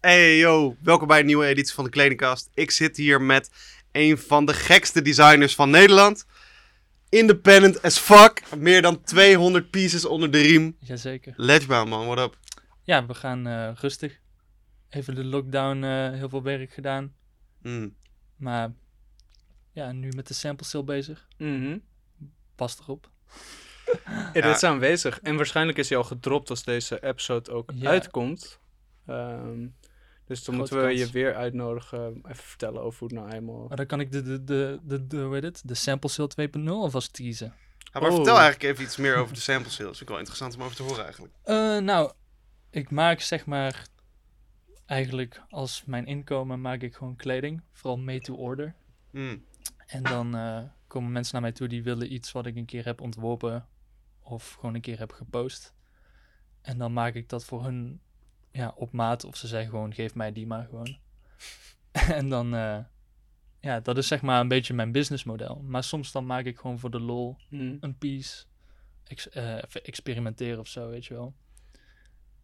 Hey yo, welkom bij een nieuwe editie van de Kledingkast. Ik zit hier met een van de gekste designers van Nederland. Independent as fuck. Meer dan 200 pieces onder de riem. Jazeker. Ledgebound man, what up? Ja, we gaan eh, rustig. Even de lockdown, eh, heel veel werk gedaan. Mm. Maar ja, nu met de sample sale bezig. Mhm. Pas erop. Ja, Ja. dit is aanwezig. En waarschijnlijk is hij al gedropt als deze episode ook Ja. uitkomt. Ehm, dus dan moeten we kans. je weer uitnodigen. Even vertellen over hoe het nou eenmaal... Maar dan kan ik de, de, de, de, de, hoe heet het? De sample sale 2.0 alvast teasen. Ja, maar Oh. vertel eigenlijk even iets meer over de sample sales. Vind ik wel interessant om over te horen eigenlijk. Eh, nou, ik maak zeg maar eigenlijk als mijn inkomen maak ik gewoon kleding. Vooral made to order. Mm. En dan eh, komen mensen naar mij toe die willen iets wat ik een keer heb ontworpen of gewoon een keer heb gepost. En dan maak ik dat voor hun ja, op maat of ze zeggen gewoon geef mij die maar gewoon. en dan, eh, ja, dat is zeg maar een beetje mijn businessmodel. Maar soms dan maak ik gewoon voor de lol Mhm. een piece, ex- eh, even experimenteren of zo, weet je wel.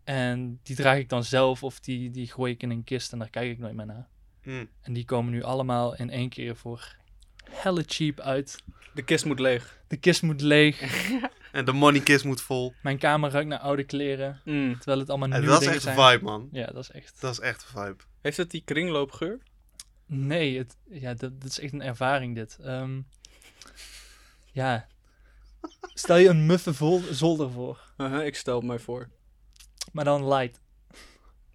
En die draag ik dan zelf of die, die gooi ik in een kist en daar kijk ik nooit meer naar. Mm. En die komen nu allemaal in één keer voor helle cheap uit. De kist moet leeg. De kist moet leeg. En de money kiss moet vol. Mijn kamer ruikt naar oude kleren. Mm. Terwijl het allemaal En nieuwe dat is echt een vibe man. Ja, dat is echt... Dat is echt een vibe. Heeft het die kringloopgeur? Nee, het, ja, dat, dat is echt een ervaring dit. Ehm, ja. Stel je een muffe vol, zolder voor. Uh-huh, ik stel het mij voor. Maar dan light.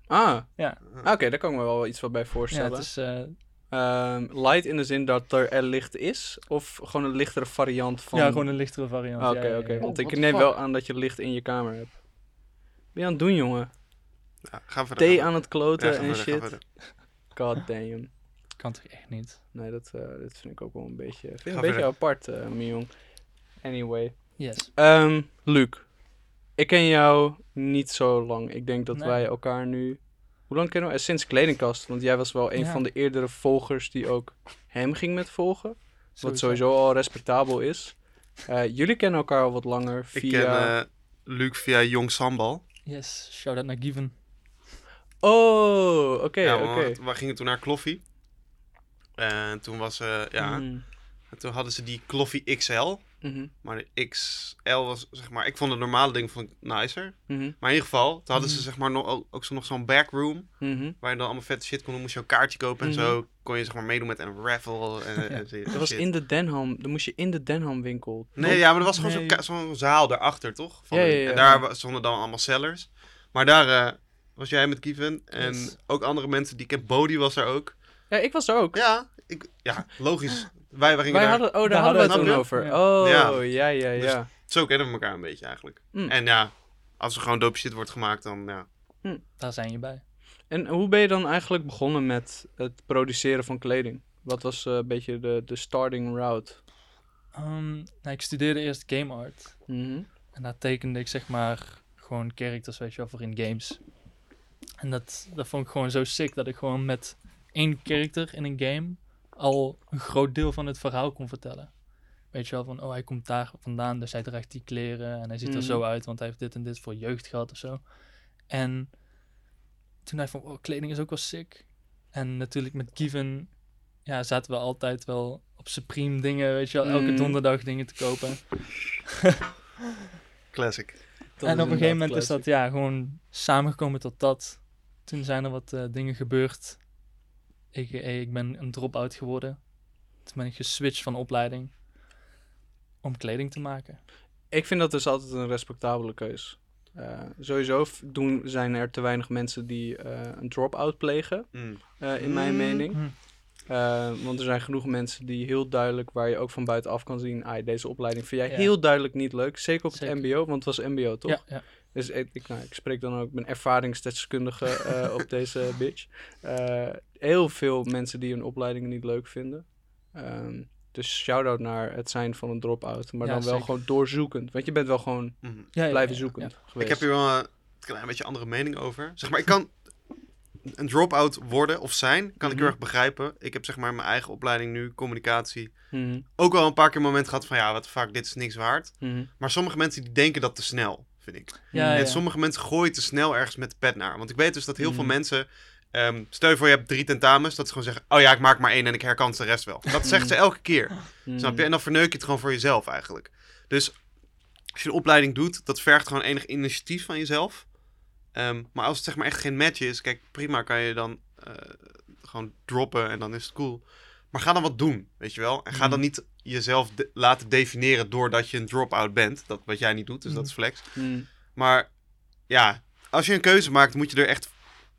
Ah. Ja. Ah, Oké, daar kan ik me wel iets wat bij Ja, voorstellen. het is... eh, Ehm, light in de zin dat er, er licht is? Of gewoon een lichtere variant van... Ja, gewoon een lichtere variant. Ah, ja, Oké, ja, oké. ja. Want Oh, ik neem wel aan dat je licht in je kamer hebt. Ben je aan het doen, jongen? Ja, ga verder. Thee aan het kloten en verder, shit. God damn. Kan toch echt niet. Nee, dat, eh, dat vind ik ook wel een beetje, vind ik een beetje apart, eh mijn jong. Anyway. Yes. Ehm Luc, ik ken jou niet zo lang. Ik denk dat Nee. wij elkaar nu... Hoe lang kennen we? Eh, Sinds Kledingkast. Want jij was wel een Ja. van de eerdere volgers die ook hem ging met volgen. Wat Sowieso. al respectabel is. Eh, jullie kennen elkaar al wat langer Ik via... ken eh, Luc via Jong Sambal. Yes, shout-out naar Given. Oh, oké, ja, oké. want we gingen toen naar Kloffie. En toen was eh, ja, Mm, en toen hadden ze die Kloffie XL. Mhm, Maar de XL was, zeg maar, ik vond het normale ding vond ik nicer. mhm, Maar in ieder geval, toen hadden ze Mhm. zeg maar nog, ook, ook zo nog zo'n backroom. Waar je dan allemaal vette shit kon doen. Moest je een kaartje kopen en zo. Kon je zeg maar meedoen met een raffle en. Dat was in de Denham. Dan moest je in de Denham winkel. Nee, ja, maar er was gewoon Nee. zo'n zo'n zaal daarachter, toch? Van Ja, ja. En daar stonden dan allemaal sellers. Maar daar eh, was jij met Kieven. En Yes. ook andere mensen die ik ken. Bodie was er ook. Ja, ik was er ook. Ja, ik, ja logisch. Wij, wij gingen Wij daar... hadden, oh, daar hadden we het toen over. Oh, Ja. ja, ja, ja. Dus- Zo kennen we elkaar een beetje eigenlijk. Mm. En ja, als er gewoon dope shit wordt gemaakt, dan ja. Daar zijn je bij. En hoe ben je dan eigenlijk begonnen met het produceren van kleding? Wat was eh, een beetje de, de starting route? Ehm, nou, ik studeerde eerst game art. Mhm. En daar tekende ik zeg maar gewoon characters, weet je wel, voor in games. En dat, dat vond ik gewoon zo sick dat ik gewoon met één character in een game al een groot deel van het verhaal kon vertellen. Weet je wel, van oh hij komt daar vandaan, dus hij draagt die kleren en hij ziet er zo uit, want hij heeft dit en dit voor jeugd gehad of zo. En toen ik van, oh, kleding is ook wel sick. En natuurlijk met Given, ja, zaten we altijd wel op Supreme dingen, weet je wel, elke Mhm. donderdag dingen te kopen. Classic. Dat en op een gegeven moment is dat ja, gewoon samengekomen tot dat. Toen zijn er wat eh, dingen gebeurd. Ik, eh, ik ben een drop-out geworden. Toen ben ik geswitcht van opleiding om kleding te maken. Ik vind dat dus altijd een respectabele keus. Eh, sowieso doen, zijn er te weinig mensen die eh, een drop-out plegen, Mm. eh, in mijn Mm. mening. Eh, want er zijn genoeg mensen die heel duidelijk, waar je ook van buitenaf kan zien, ah, deze opleiding vind jij Ja. heel duidelijk niet leuk. Zeker op Zeker. het MBO, want het was MBO toch? Ja, ja. Dus ik, ik, nou, ik spreek dan ook, ben ervaringsdeskundige eh, op deze bitch. Eh, heel veel mensen die hun opleidingen niet leuk vinden. Ehm, dus shout-out naar het zijn van een drop-out. Maar Ja, dan wel zeker. gewoon doorzoekend. Want je bent wel gewoon Mhm. Ja, ja, blijven ja, zoeken ja. geweest. Ik heb hier wel een klein beetje andere mening over. Zeg maar, ik kan een drop-out worden of zijn, kan ik heel Mhm. erg begrijpen. Ik heb zeg maar mijn eigen opleiding nu, communicatie, Mhm, ook wel een paar keer een moment gehad van ja, wat vaak, dit is niks waard. Maar sommige mensen die denken dat te snel, vind ik. Ja, en ja. sommige mensen gooien te snel ergens met de pet naar. Want ik weet dus dat heel veel Mhm. mensen ehm, stel je voor je hebt drie tentamens, dat ze gewoon zeggen, oh ja, ik maak maar één en ik herkans de rest wel. Dat zegt ze elke keer. Mm. Snap je? En dan verneuk je het gewoon voor jezelf eigenlijk. Dus als je een opleiding doet, dat vergt gewoon enig initiatief van jezelf. Ehm, maar als het zeg maar echt geen match is, kijk, prima kan je dan eh, gewoon droppen en dan is het cool. Maar ga dan wat doen, weet je wel? En ga dan niet jezelf de- laten definiëren doordat je een drop-out bent. Dat wat jij niet doet, dus dat is flex. Mm. Maar ja, als je een keuze maakt, moet je er echt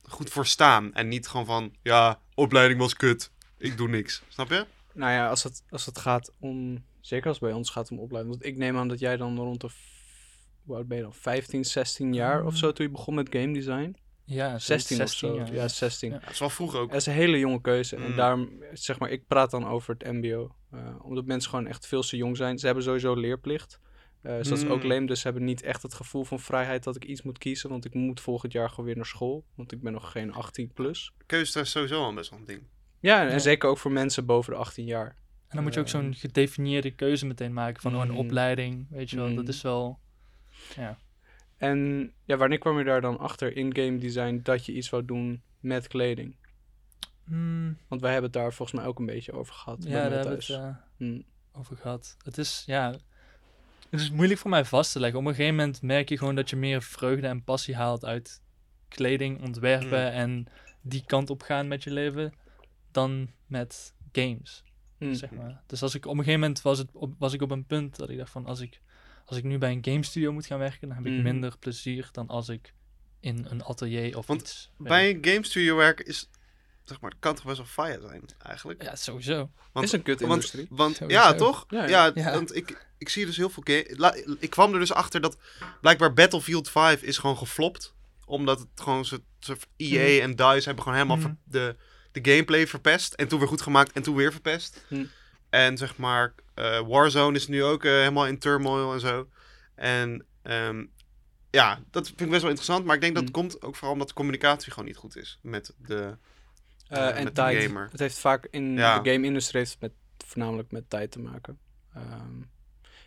goed voor staan. En niet gewoon van, ja, opleiding was kut. Ik doe niks. Snap je? Nou ja, als het, als het gaat om... Zeker als het bij ons gaat om opleiding. Want ik neem aan dat jij dan rond de... Hoe oud ben je dan? 15, 16 jaar of zo toen je begon met game design? Ja, 16, 16 of zo. Ja, 16. Ja. Dat is wel vroeg ook. Dat is een hele jonge keuze. En Mm. daarom, zeg maar, ik praat dan over het mbo. eh, omdat mensen gewoon echt veel te jong zijn. Ze hebben sowieso leerplicht. Eh dus dat is ook Mm. leem. Dus ze hebben niet echt het gevoel van vrijheid dat ik iets moet kiezen. Want ik moet volgend jaar gewoon weer naar school. Want ik ben nog geen 18 plus. Keuze is sowieso al best wel een ding. Ja, en Ja. zeker ook voor mensen boven de 18 jaar. En dan moet je ook Eh, zo'n gedefinieerde keuze meteen maken van oh, een Mm. opleiding, weet je wel. Dat Mm. is wel... Ja. En ja, wanneer kwam je daar dan achter in game design dat je iets wou doen met kleding? Mm, Want wij hebben het daar volgens mij ook een beetje over gehad. ja, daar hebben we het eh, Mm. over gehad. Het is, ja... Het is moeilijk voor mij vast te leggen. Op een gegeven moment merk je gewoon dat je meer vreugde en passie haalt uit kleding, ontwerpen Mm. en die kant op gaan met je leven dan met games. Zeg maar. Dus als ik op een gegeven moment was, het op, was ik op een punt dat ik dacht van als ik, als ik nu bij een game studio moet gaan werken, dan heb ik Mhm. minder plezier dan als ik in een atelier of Want iets. werk. Bij een game studio werken is, zeg maar, kan toch best wel fire zijn, eigenlijk. Ja, sowieso. Want, is een kutindustrie. Want, want ja, toch? Ja, Ja, ja. Ja. want ik, ik zie dus heel veel game. la- ik kwam er dus achter dat blijkbaar Battlefield 5 is gewoon geflopt. Omdat het gewoon zo, zo EA en DICE hebben gewoon helemaal Mhm. de, de gameplay verpest. En toen weer goed gemaakt en toen weer verpest. Mhm. En zeg maar, Warzone is nu ook eh, helemaal in turmoil en zo. En ehm, ja, dat vind ik best wel interessant. Maar ik denk dat het Mhm. komt ook vooral omdat de communicatie gewoon niet goed is met de... Eh, eh, en met de tijd. gamer. Het heeft vaak in Ja. de game-industrie met, voornamelijk met tijd te maken. Ehm,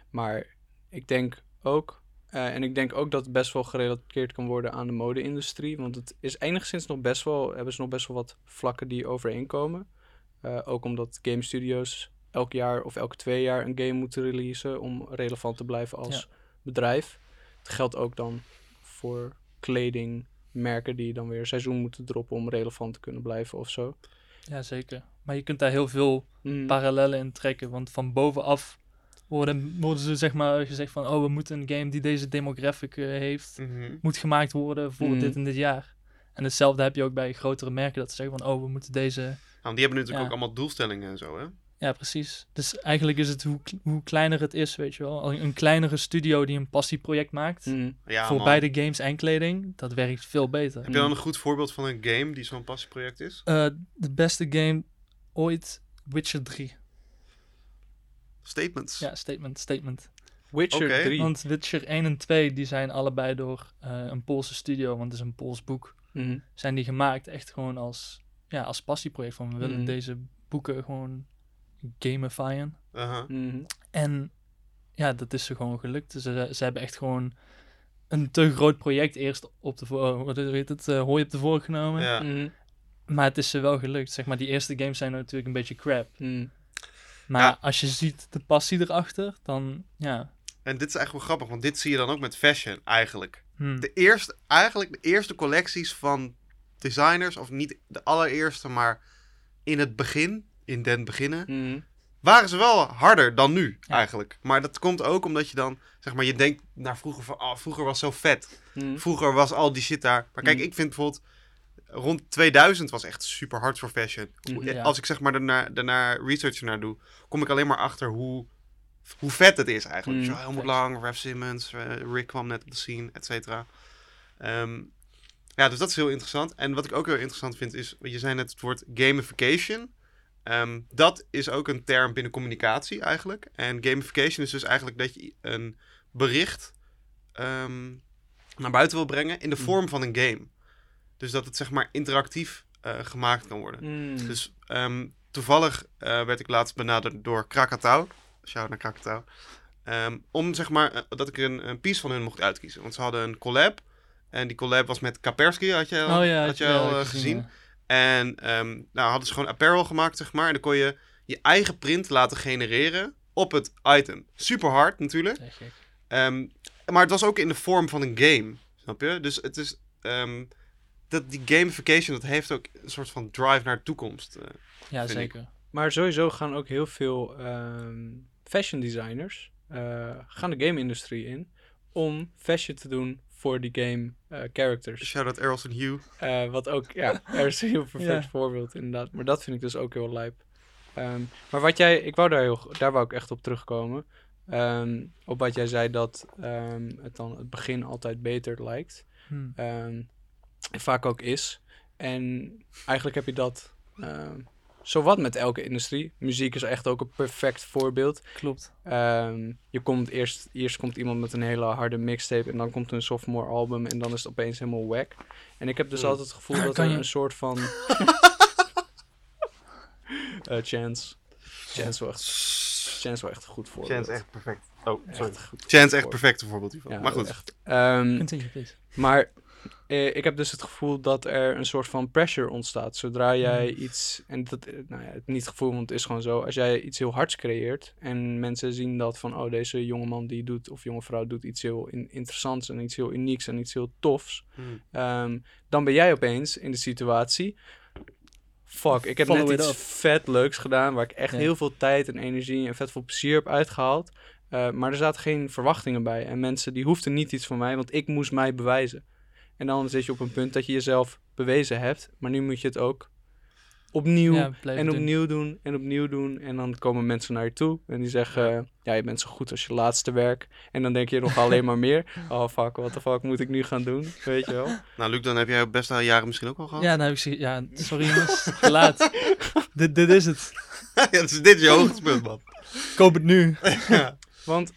maar ik denk ook, eh, en ik denk ook dat het best wel gerelateerd kan worden aan de mode-industrie. Want het is enigszins nog best wel, hebben ze nog best wel wat vlakken die overeenkomen. Eh, ook omdat game studios elk jaar of elke twee jaar een game moeten releasen om relevant te blijven als bedrijf. Het geldt ook dan voor kledingmerken die dan weer een seizoen moeten droppen om relevant te kunnen blijven of zo. Ja, zeker. Maar je kunt daar heel veel Mm. parallellen in trekken, want van bovenaf worden, worden ze zeg maar gezegd van oh, we moeten een game die deze demographic eh, heeft, Mhm. moet gemaakt worden voor Mhm. dit en dit jaar. En hetzelfde heb je ook bij grotere merken dat ze zeggen van oh, we moeten deze Nou, die hebben natuurlijk Ja. ook allemaal doelstellingen en zo, hè? Ja, precies. Dus eigenlijk is het hoe, hoe kleiner het is, weet je wel. Een kleinere studio die een passieproject maakt. Mm. Ja, voor man. beide games en kleding, dat werkt veel beter. Heb je dan een goed voorbeeld van een game die zo'n passieproject is? Eh, de beste game ooit, Witcher 3. Statements. Ja, statement, statement. Witcher Oké. 3. Want Witcher 1 en 2, die zijn allebei door eh, een Poolse studio, want het is een Pools boek, Mhm. zijn die gemaakt echt gewoon als, ja, als passieproject. Van we willen Mhm. deze boeken gewoon gamifyen. Aha. Mhm. En ja, dat is ze gewoon gelukt. Ze, ze hebben echt gewoon een te groot project eerst op de, wat heet het, eh, hooi op de genomen. Ja. Mhm. Maar het is ze wel gelukt. Zeg maar, die eerste games zijn natuurlijk een beetje crap. Mhm. Maar Ja. als je ziet de passie erachter, dan ja. En dit is eigenlijk wel grappig, want dit zie je dan ook met fashion eigenlijk. hm, De eerste, eigenlijk de eerste collecties van designers, of niet de allereerste, maar in het begin, in den beginnen, Mhm. waren ze wel harder dan nu Ja. eigenlijk. Maar dat komt ook omdat je dan, zeg maar, je denkt naar vroeger van, oh, vroeger was zo vet. Mhm. Vroeger was al die shit daar. Maar kijk, Mm. ik vind bijvoorbeeld rond 2000 was echt super hard voor fashion. Mhm. Ja. Als ik zeg maar daarnaar, daarnaar research naar doe, kom ik alleen maar achter hoe, hoe vet het is eigenlijk. Mm. Zo Helmut Vet. Lang, Raf Simmons, eh, Rick kwam net op de scene, et cetera. Ehm, ja, dus dat is heel interessant. En wat ik ook heel interessant vind is, je zei net het woord gamification. Ehm, dat is ook een term binnen communicatie eigenlijk. En gamification is dus eigenlijk dat je een bericht ehm, naar buiten wil brengen in de Mm. vorm van een game. Dus dat het zeg maar interactief eh, gemaakt kan worden. Mhm. Dus ehm, toevallig eh, werd ik laatst benaderd door Krakatau. Shout naar Krakatau. Om zeg maar, eh, dat ik een, een piece van hun mocht uitkiezen. Want ze hadden een collab. En die collab was met Kaspersky, had je al, oh ja, had je al gezien. ja. En ehm, nou hadden ze gewoon apparel gemaakt, zeg maar. En dan kon je je eigen print laten genereren op het item. Super hard natuurlijk. Ehm, maar het was ook in de vorm van een game. Snap je? Dus het is. ehm, dat, die gamification dat heeft ook een soort van drive naar de toekomst. eh. Ja, ik. zeker. Maar sowieso gaan ook heel veel ehm, fashion designers eh, gaan de game-industrie in om fashion te doen voor die game eh, characters. Shout out Earls en Hugh. Eh, wat ook, ja, er is een heel perfect Ja. voorbeeld inderdaad. Maar dat vind ik dus ook heel lijp. Ehm, maar wat jij, ik wou daar heel, daar wou ik echt op terugkomen. Ehm, op wat jij zei dat ehm, het dan het begin altijd beter lijkt. Hm. Ehm, en vaak ook is. En eigenlijk heb je dat ehm zowat met elke industrie. Muziek is echt ook een perfect voorbeeld. Klopt. Ehm, je komt eerst, eerst komt iemand met een hele harde mixtape en dan komt een sophomore album en dan is het opeens helemaal wack. En ik heb dus Hmm. altijd het gevoel dat er je- een soort van... Eh, Chance. Chance is wel echt, Chance is wel echt een goed voorbeeld. Chance echt perfect. Oh, sorry. Echt goed Chance echt perfecte voorbeeld hiervan. Ja, maar goed. echt. Ehm, Continue, please. maar ik heb dus het gevoel dat er een soort van pressure ontstaat. Zodra jij Hmm. iets, en dat, eh, nou ja, het niet het gevoel, want het is gewoon zo. Als jij iets heel hards creëert en mensen zien dat van, oh, deze jongeman die doet, of jonge vrouw doet iets heel in- interessants en iets heel unieks en iets heel tofs. Hmm. ehm, dan ben jij opeens in de situatie. Fuck, ik heb Follow net iets up. vet leuks gedaan waar ik echt Ja. heel veel tijd en energie en vet veel plezier heb uitgehaald. Eh, maar er zaten geen verwachtingen bij. En mensen die hoefden niet iets van mij, want ik moest mij bewijzen. En dan zit je op een punt dat je jezelf bewezen hebt. Maar nu moet je het ook opnieuw Ja, en opnieuw doen en opnieuw doen. En dan komen mensen naar je toe en die zeggen... Ja, je bent zo goed als je laatste werk. En dan denk je nog alleen maar meer. Oh fuck, wat de fuck moet ik nu gaan doen? Weet je wel? Nou, Luc, dan heb jij best wel jaren misschien ook al gehad. Ja, dan heb ik. Ja, sorry jongens. Te laat. dit, dit is het. ja dus dit is je hoogtepunt, man. Koop het nu. ja. Want,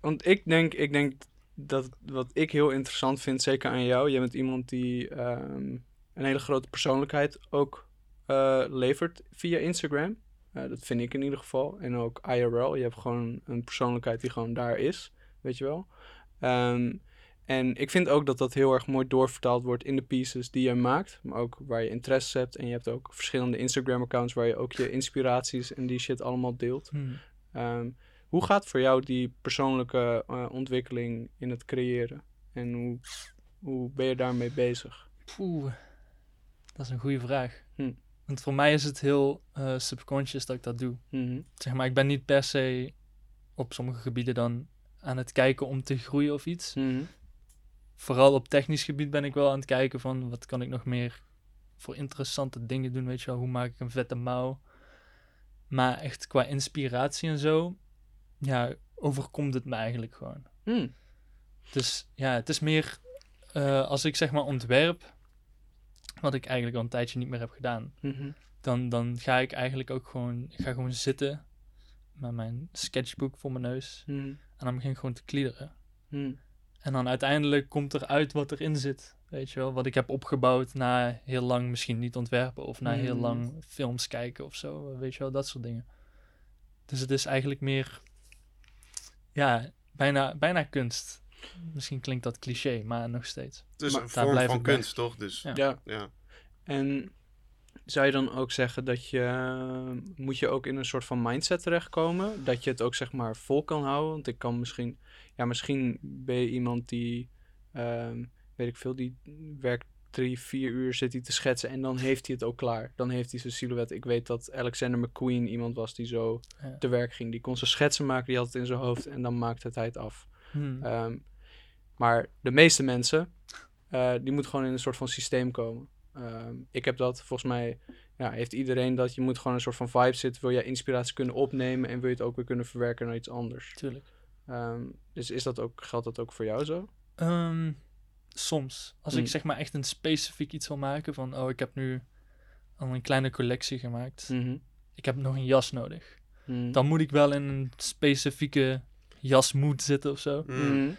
want ik, denk, ik denk dat wat ik heel interessant vind, zeker aan jou, jij bent iemand die ehm, een hele grote persoonlijkheid ook eh, levert via Instagram. Eh, dat vind ik in ieder geval. En ook IRL. Je hebt gewoon een persoonlijkheid die gewoon daar is. Weet je wel. Ehm, en ik vind ook dat dat heel erg mooi doorvertaald wordt in de pieces die je maakt. Maar ook waar je interesse hebt. En je hebt ook verschillende Instagram-accounts waar je ook je inspiraties en die shit allemaal deelt. Hm. Ehm, hoe gaat voor jou die persoonlijke eh, ontwikkeling in het creëren? En hoe, hoe ben je daarmee bezig? Poeh, dat is een goede vraag. Hm. Want voor mij is het heel eh, subconscious dat ik dat doe. Mhm. Zeg maar, ik ben niet per se op sommige gebieden dan aan het kijken om te groeien of iets. Mhm. Vooral op technisch gebied ben ik wel aan het kijken van wat kan ik nog meer voor interessante dingen doen, weet je wel. Hoe maak ik een vette mouw? Maar echt qua inspiratie en zo, ja, overkomt het me eigenlijk gewoon. Dus ja, het is meer eh, als ik zeg maar ontwerp, wat ik eigenlijk al een tijdje niet meer heb gedaan, Mhm. dan, dan ga ik eigenlijk ook gewoon, ik ga gewoon zitten met mijn sketchbook voor mijn neus Mhm. en dan begin ik gewoon te kliederen. Mhm. En dan uiteindelijk komt er uit wat erin zit, weet je wel, wat ik heb opgebouwd na heel lang misschien niet ontwerpen of na heel lang films kijken of zo, weet je wel, dat soort dingen. Dus het is eigenlijk meer, ja, bijna, bijna kunst. Misschien klinkt dat cliché, maar nog steeds. Het is Maar een vorm van bij. kunst, toch? Dus Ja. ja. Ja. En zou je dan ook zeggen dat je... Moet je ook in een soort van mindset terechtkomen? Dat je het ook zeg maar vol kan houden? Want ik kan misschien... Ja, misschien ben je iemand die... ehm, weet ik veel, die werkt drie, vier uur zit hij te schetsen en dan heeft hij het ook klaar. Dan heeft hij zijn silhouet. Ik weet dat Alexander McQueen iemand was die zo Ja. te werk ging. Die kon zijn schetsen maken, die had het in zijn hoofd en dan maakte hij het af. Hmm. Ehm, maar de meeste mensen, eh, die moet gewoon in een soort van systeem komen. Ehm, ik heb dat, volgens mij ja, heeft iedereen dat. Je moet gewoon een soort van vibe zitten. Wil je inspiratie kunnen opnemen en wil je het ook weer kunnen verwerken naar iets anders. Tuurlijk. Ehm, dus is dat ook, geldt dat ook voor jou zo? Soms. Als ik zeg maar echt een specifiek iets wil maken van, oh, ik heb nu al een kleine collectie gemaakt. Mhm. Ik heb nog een jas nodig. Mhm. Dan moet ik wel in een specifieke jasmoed zitten of zo. Mm.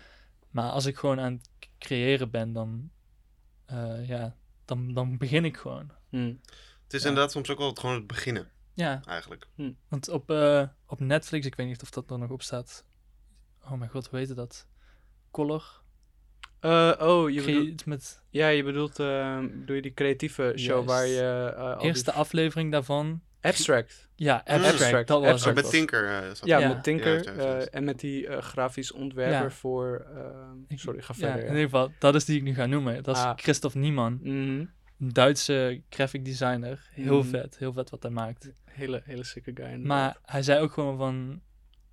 Maar als ik gewoon aan het creëren ben, dan, eh, ja, dan, dan begin ik gewoon. Het is Ja. inderdaad soms ook wel gewoon het beginnen, Ja, eigenlijk. want op, eh, op Netflix, ik weet niet of dat er nog op staat. Oh mijn god, hoe heet dat? Color? Eh, oh, je bedoelt, iets met ja, je bedoelt, eh, bedoel je die creatieve show Juist. waar je... eh, al die eerste aflevering daarvan? Abstract. Ja, abstract. Abstract. Dat was Oh, Abstract. het. met Tinker eh, Ja, met Tinker eh, en met die eh, grafisch ontwerper Ja. voor... eh, sorry, ga Ja, verder. in ieder geval, dat is die ik nu ga noemen. Dat is Ah. Christoph Niemann. Mhm. Een Duitse graphic designer. Heel Mhm. vet, heel vet wat hij maakt. Hele, hele sikke guy. inderdaad. Maar hij zei ook gewoon van...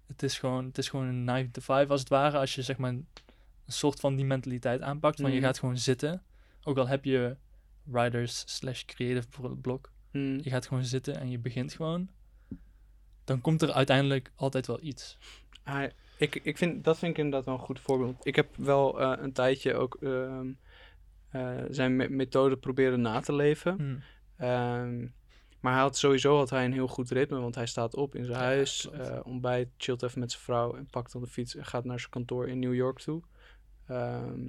Het is gewoon, het is gewoon een 9 to 5 als het ware. Als je zeg maar een soort van die mentaliteit aanpakt. Van je Mhm. gaat gewoon zitten. Ook al heb je writers slash creative blok. Mhm. Je gaat gewoon zitten en je begint gewoon. Dan komt er uiteindelijk altijd wel iets. Hij, ik, ik vind, dat vind ik inderdaad wel een goed voorbeeld. Ik heb wel eh, een tijdje ook ehm, eh, zijn me- methode proberen na te leven. Hm. Ehm, maar hij had sowieso had hij een heel goed ritme, want hij staat op in zijn Ja, huis, eh, ontbijt, chillt even met zijn vrouw en pakt dan de fiets en gaat naar zijn kantoor in New York toe. Ehm,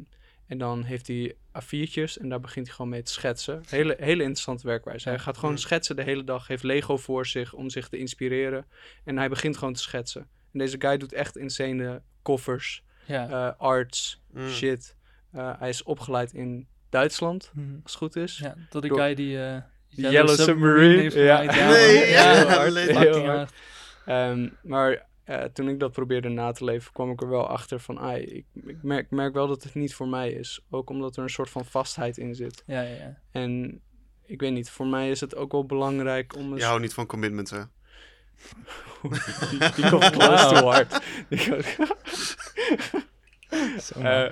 en dan heeft hij A4'tjes en daar begint hij gewoon mee te schetsen. Hele, hele interessante werkwijze. Hij gaat gewoon schetsen de hele dag, heeft Lego voor zich om zich te inspireren. En hij begint gewoon te schetsen. En deze guy doet echt insane koffers, Ja. eh, arts, Mm. shit. Eh, hij is opgeleid in Duitsland, Hm. als het goed is. Ja, tot de Door- guy die eh, Die Yellow Submarine, ja. Nee, ja, hard, heel hard. Ehm, maar eh, toen ik dat probeerde na te leven, kwam ik er wel achter van, ai, ik, ik merk, merk wel dat het niet voor mij is. Ook omdat er een soort van vastheid in zit. Ja, ja, ja. En ik weet niet, voor mij is het ook wel belangrijk om een Je houdt niet van commitment, hè? die, die komt close to hard. Eh,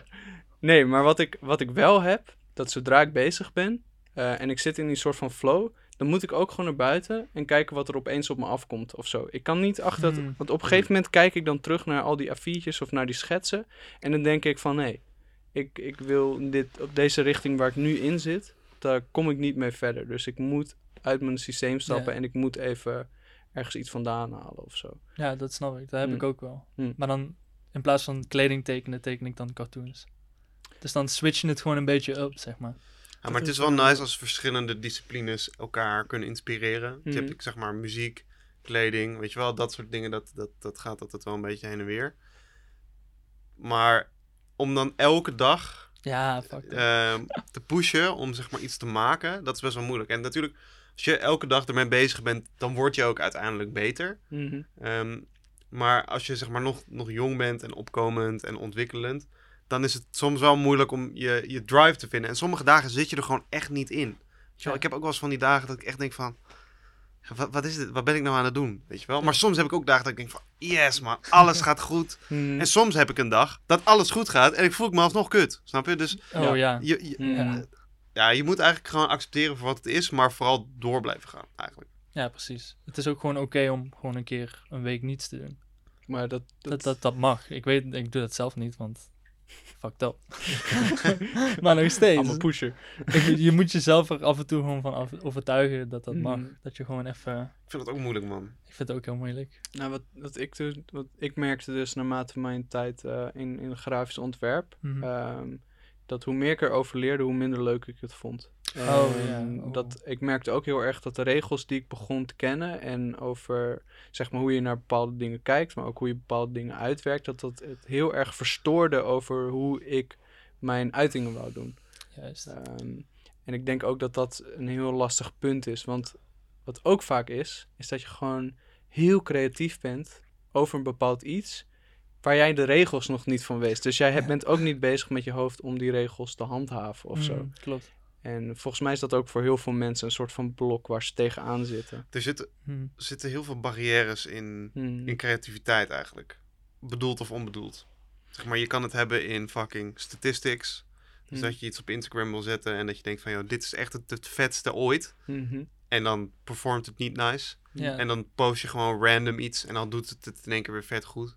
nee, maar wat ik, wat ik wel heb, dat zodra ik bezig ben eh, en ik zit in die soort van flow, dan moet ik ook gewoon naar buiten en kijken wat er opeens op me afkomt of zo. Ik kan niet achter dat, Hmm. want op een gegeven moment kijk ik dan terug naar al die A4'tjes of naar die schetsen en dan denk ik van nee, ik, ik wil dit op deze richting waar ik nu in zit, daar kom ik niet mee verder. Dus ik moet uit mijn systeem stappen Ja. en ik moet even ergens iets vandaan halen of zo. ja, dat snap ik. Dat heb hm. ik ook wel. Hm. Maar dan, in plaats van kleding tekenen, teken ik dan cartoons. Dus dan switch je het gewoon een beetje up, zeg maar. Ja, maar het is wel nice als verschillende disciplines elkaar kunnen inspireren. Je Mhm. hebt, zeg maar, muziek, kleding, weet je wel, dat soort dingen, dat, dat, dat gaat altijd wel een beetje heen en weer. Maar om dan elke dag Ja, fuck ehm, te pushen om, zeg maar, iets te maken, dat is best wel moeilijk. En natuurlijk, als je elke dag ermee bezig bent, dan word je ook uiteindelijk beter. Mhm. Ehm, maar als je zeg maar nog, nog jong bent en opkomend en ontwikkelend, dan is het soms wel moeilijk om je, je drive te vinden. En sommige dagen zit je er gewoon echt niet in. Weet je wel, Ja. Ik heb ook wel eens van die dagen dat ik echt denk van, wat, wat is dit? Wat ben ik nou aan het doen? Weet je wel? Maar soms heb ik ook dagen dat ik denk van, yes man, alles gaat goed. Mhm. En soms heb ik een dag dat alles goed gaat en ik voel me alsnog kut. Snap je? Dus oh ja. ja. je, je- Mhm. Ja. ja, je moet eigenlijk gewoon accepteren voor wat het is, maar vooral door blijven gaan eigenlijk. Ja, precies. Het is ook gewoon oké om gewoon een keer een week niets te doen. Maar dat, Dat, dat, dat mag. Ik weet, ik doe dat zelf niet, want fucked up. maar nog steeds. pusher. Ik- je moet jezelf er af en toe gewoon van af, overtuigen dat dat mag. Mhm. Dat je gewoon even... Ik vind het ook moeilijk man. Ik vind het ook heel moeilijk. Nou, wat, wat, ik dus, wat ik merkte dus naarmate mijn tijd eh, in, in grafisch ontwerp, Mhm. ehm, dat hoe meer ik erover leerde, hoe minder leuk ik het vond. Oh, En ja. Oh. Dat, ik merkte ook heel erg dat de regels die ik begon te kennen en over zeg maar, hoe je naar bepaalde dingen kijkt, maar ook hoe je bepaalde dingen uitwerkt, dat dat het heel erg verstoorde over hoe ik mijn uitingen wou doen. Juist. Ehm, en ik denk ook dat dat een heel lastig punt is. Want wat ook vaak is, is dat je gewoon heel creatief bent over een bepaald iets waar jij de regels nog niet van weet. Dus jij Ja. bent ook niet bezig met je hoofd om die regels te handhaven of zo. Mhm, klopt. En volgens mij is dat ook voor heel veel mensen een soort van blok waar ze tegenaan zitten. Er zitten, er zitten heel veel barrières in, Hmm. in creativiteit eigenlijk. Bedoeld of onbedoeld. Zeg maar, je kan het hebben in fucking statistics. Dus Hmm. dat je iets op Instagram wil zetten en dat je denkt van, joh, dit is echt het, het vetste ooit. En dan performt het niet nice. Ja. En dan post je gewoon random iets en dan doet het het in één keer weer vet goed.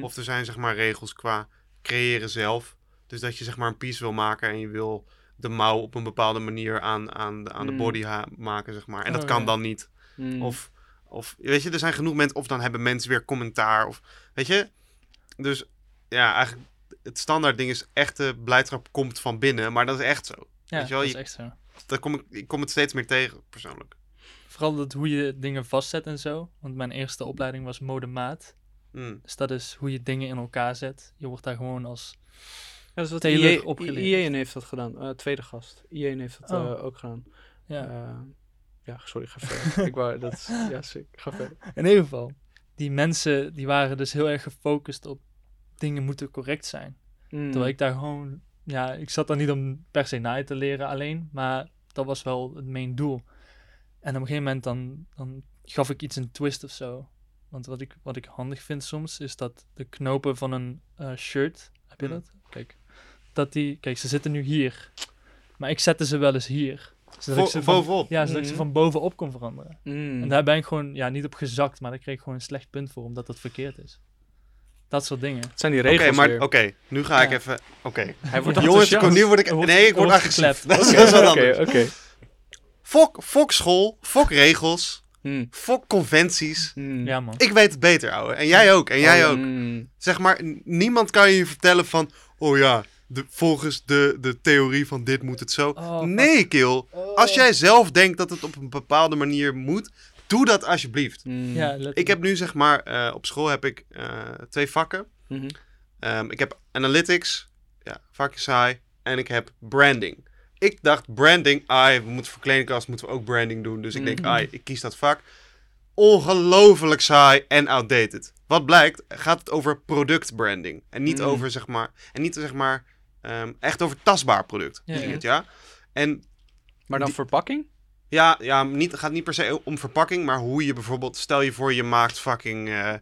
Of er zijn zeg maar regels qua creëren zelf. Dus dat je zeg maar een piece wil maken en je wil de mouw op een bepaalde manier aan, aan, de, aan de Mm. body maken, zeg maar. En dat Oh, kan ja. dan niet. Mm. Of, of, weet je, er zijn genoeg mensen, of dan hebben mensen weer commentaar. Of, weet je, dus ja, eigenlijk het standaard ding is echte blijdschap komt van binnen, maar dat is echt zo. ja, weet je wel, dat is echt zo. Dat kom ik, ik kom het steeds meer tegen, persoonlijk. Vooral dat hoe je dingen vastzet en zo. Want mijn eerste opleiding was modemaat. Mm. Dus dat is hoe je dingen in elkaar zet. Je wordt daar gewoon als dat is wat IE opgeleerd IEN heeft dat gedaan. Eh, tweede gast. IEN heeft dat Oh. eh, ook gedaan. Ja. Ja, ja sorry, ga verder. ik wou, dat is, ja, sick. Ga verder. In ieder geval, die mensen die waren dus heel erg gefocust op dingen moeten correct zijn. Mm. Terwijl ik daar gewoon, ja, ik zat daar niet om per se naai te leren alleen, maar dat was wel het main doel. En op een gegeven moment dan, dan gaf ik iets een twist of zo. Want wat ik, wat ik handig vind soms, is dat de knopen van een eh, shirt, heb je Hmm. dat? Kijk, dat die, kijk, ze zitten nu hier. Maar ik zette ze wel eens hier. Zodat ik Vo- ze van, bovenop. ja, zodat ik ze Mhm. van bovenop kon veranderen. Mm. En daar ben ik gewoon ja, niet op gezakt, maar daar kreeg ik gewoon een slecht punt voor, omdat dat verkeerd is. Dat soort dingen. Het zijn die Oké, regels maar weer. oké, nu ga ik Ja. even... Oké. Hij wordt Jongens, enthousiast. nu word ik... Nee, ik word wordt agressief. geklept. Dat is wat Oké, anders. oké. Fok, fok school, fok regels, Mm. fok conventies. Mm. Ja, man. Ik weet het beter, ouwe. En jij ook, en jij Oh, ook. mm. Zeg maar, niemand kan je vertellen van... Oh ja, de, volgens de, de theorie van dit moet het zo. Oh, nee, kill. Als jij zelf denkt dat het op een bepaalde manier moet, doe dat alsjeblieft. Mm. Ja. Ik heb nu zeg maar, eh, op school heb ik eh, twee vakken. Mhm. Ehm, ik heb analytics, ja, vakje saai. En ik heb branding. Ik dacht branding, ai, we moeten voor kledingkast moeten we ook branding doen. Dus ik denk, Mhm. ai, ik kies dat vak. Ongelooflijk saai en outdated. Wat blijkt, gaat het over productbranding. En niet Mhm. over, zeg maar, en niet zeg maar, ehm, echt over tastbaar product. Ja, ging het, ja? En Maar dan Die- verpakking? ja, ja niet, het gaat niet per se om verpakking, maar hoe je bijvoorbeeld, stel je voor je maakt fucking eh,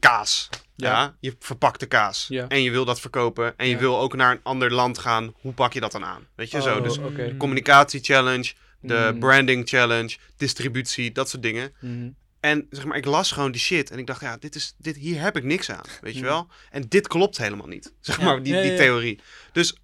kaas. Ja. Ja. je verpakte kaas. Ja. En je wil dat verkopen. En je wil ook naar een ander land gaan. Hoe pak je dat dan aan? Weet je zo? Oh, Dus oké. communicatie challenge, de Mm. branding challenge, distributie, dat soort dingen. Mhm. En zeg maar, ik las gewoon die shit. En ik dacht, ja, dit is, dit, hier heb ik niks aan. Weet je Mm. wel? En dit klopt helemaal niet. Zeg Ja. maar, die, Ja, die ja. theorie. Dus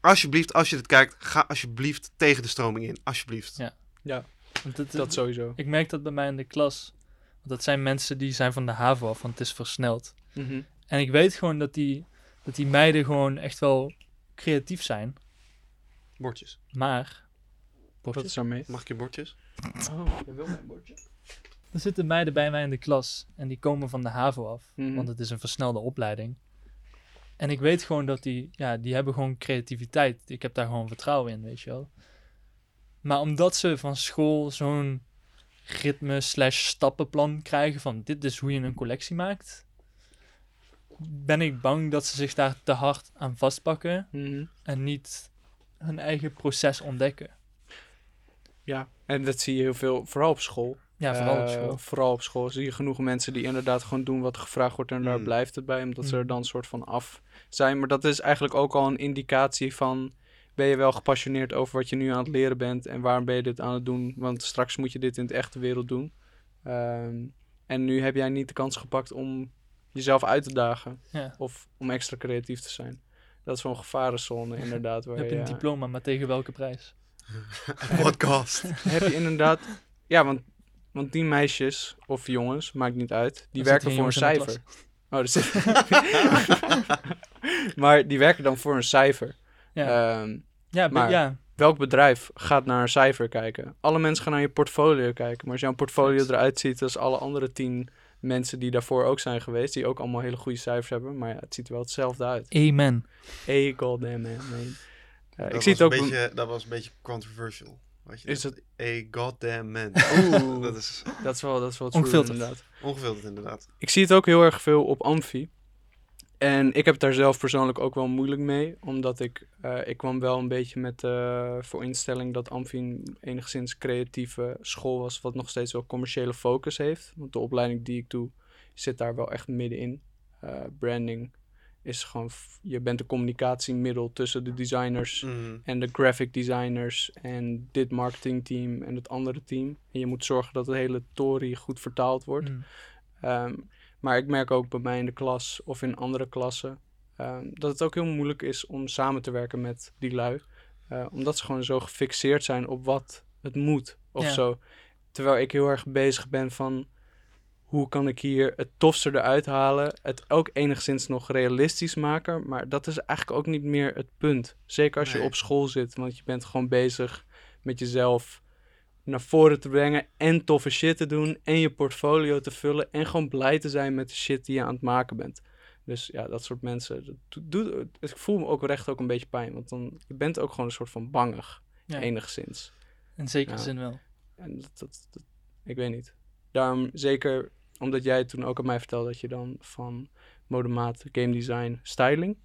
alsjeblieft, als je dit kijkt, ga alsjeblieft tegen de stroming in. Alsjeblieft. Ja. Want het- Dat sowieso. Ik merk dat bij mij in de klas. Want dat zijn mensen die zijn van de HAVO af, want het is versneld. Mhm. En ik weet gewoon dat die, dat die meiden gewoon echt wel creatief zijn. Bordjes. Maar... Wat Bordjes? is daarmee? Mag ik je bordjes? Oh, je wil mijn bordje. Er zitten meiden bij mij in de klas en die komen van de HAVO af. Mhm. Want het is een versnelde opleiding. En ik weet gewoon dat die, ja, die hebben gewoon creativiteit. Ik heb daar gewoon vertrouwen in, weet je wel. Maar omdat ze van school zo'n ritme slash stappenplan krijgen van dit is hoe je een collectie maakt, ben ik bang dat ze zich daar te hard aan vastpakken Mhm. en niet hun eigen proces ontdekken. Ja, en dat zie je heel veel, vooral op school. Ja, vooral op Eh, school. vooral op school zie je genoeg mensen die inderdaad gewoon doen wat er gevraagd wordt en daar Mm. blijft het bij, omdat ze er Mm. dan soort van af zijn. Maar dat is eigenlijk ook al een indicatie van, ben je wel gepassioneerd over wat je nu aan het leren bent en waarom ben je dit aan het doen? Want straks moet je dit in de echte wereld doen. Ehm, en nu heb jij niet de kans gepakt om jezelf uit te dagen Ja. of om extra creatief te zijn. Dat is zo'n gevarenzone inderdaad. Je Waar hebt je, een diploma, maar tegen welke prijs? Podcast. heb je inderdaad. Ja, want, want die meisjes of jongens, maakt niet uit, die Er werken voor een cijfer. Oh, zit... maar die werken dan voor een cijfer. Ja, Ehm, ja, maar- ja. welk bedrijf gaat naar een cijfer kijken? Alle mensen gaan naar je portfolio kijken. Maar als jouw portfolio Yes. eruit ziet als alle andere tien mensen die daarvoor ook zijn geweest, die ook allemaal hele goede cijfers hebben, maar ja, het ziet er wel hetzelfde uit. Amen. Hey, goddamn man. man. Eh, Dat ik zie het ook... Een beetje, dat was een beetje controversial. Je, Is dat- A goddamn man. Oeh. dat is Dat is wel, dat is wel true, Ongefilterd. inderdaad. ongevuld inderdaad. Ik zie het ook heel erg veel op Amfi. En ik heb het daar zelf persoonlijk ook wel moeilijk mee. Omdat ik, eh, ik kwam wel een beetje met de voorinstelling dat Amfi een enigszins creatieve school was. Wat nog steeds wel commerciële focus heeft. Want de opleiding die ik doe zit daar wel echt middenin. Eh branding is gewoon, je bent een communicatiemiddel tussen de designers Mhm. en de graphic designers en dit marketingteam en het andere team. En je moet zorgen dat het hele tory goed vertaald wordt. Mm. Ehm, maar ik merk ook bij mij in de klas of in andere klassen ehm, dat het ook heel moeilijk is om samen te werken met die lui. Eh, omdat ze gewoon zo gefixeerd zijn op wat het moet of Ja. zo. Terwijl ik heel erg bezig ben van hoe kan ik hier het tofste eruit halen. Het ook enigszins nog realistisch maken. Maar dat is eigenlijk ook niet meer het punt. Zeker als je op school zit. Want je bent gewoon bezig met jezelf naar voren te brengen en toffe shit te doen en je portfolio te vullen en gewoon blij te zijn met de shit die je aan het maken bent. Dus ja, dat soort mensen. Dat doet, doet- ik voel me ook recht ook een beetje pijn. Want dan je bent ook gewoon een soort van bangig. Ja, enigszins. in zekere Ja. zin wel. En dat, dat, dat- ik weet niet. Daarom zeker omdat jij toen ook aan mij vertelde dat je dan van modemaat, game design, styling.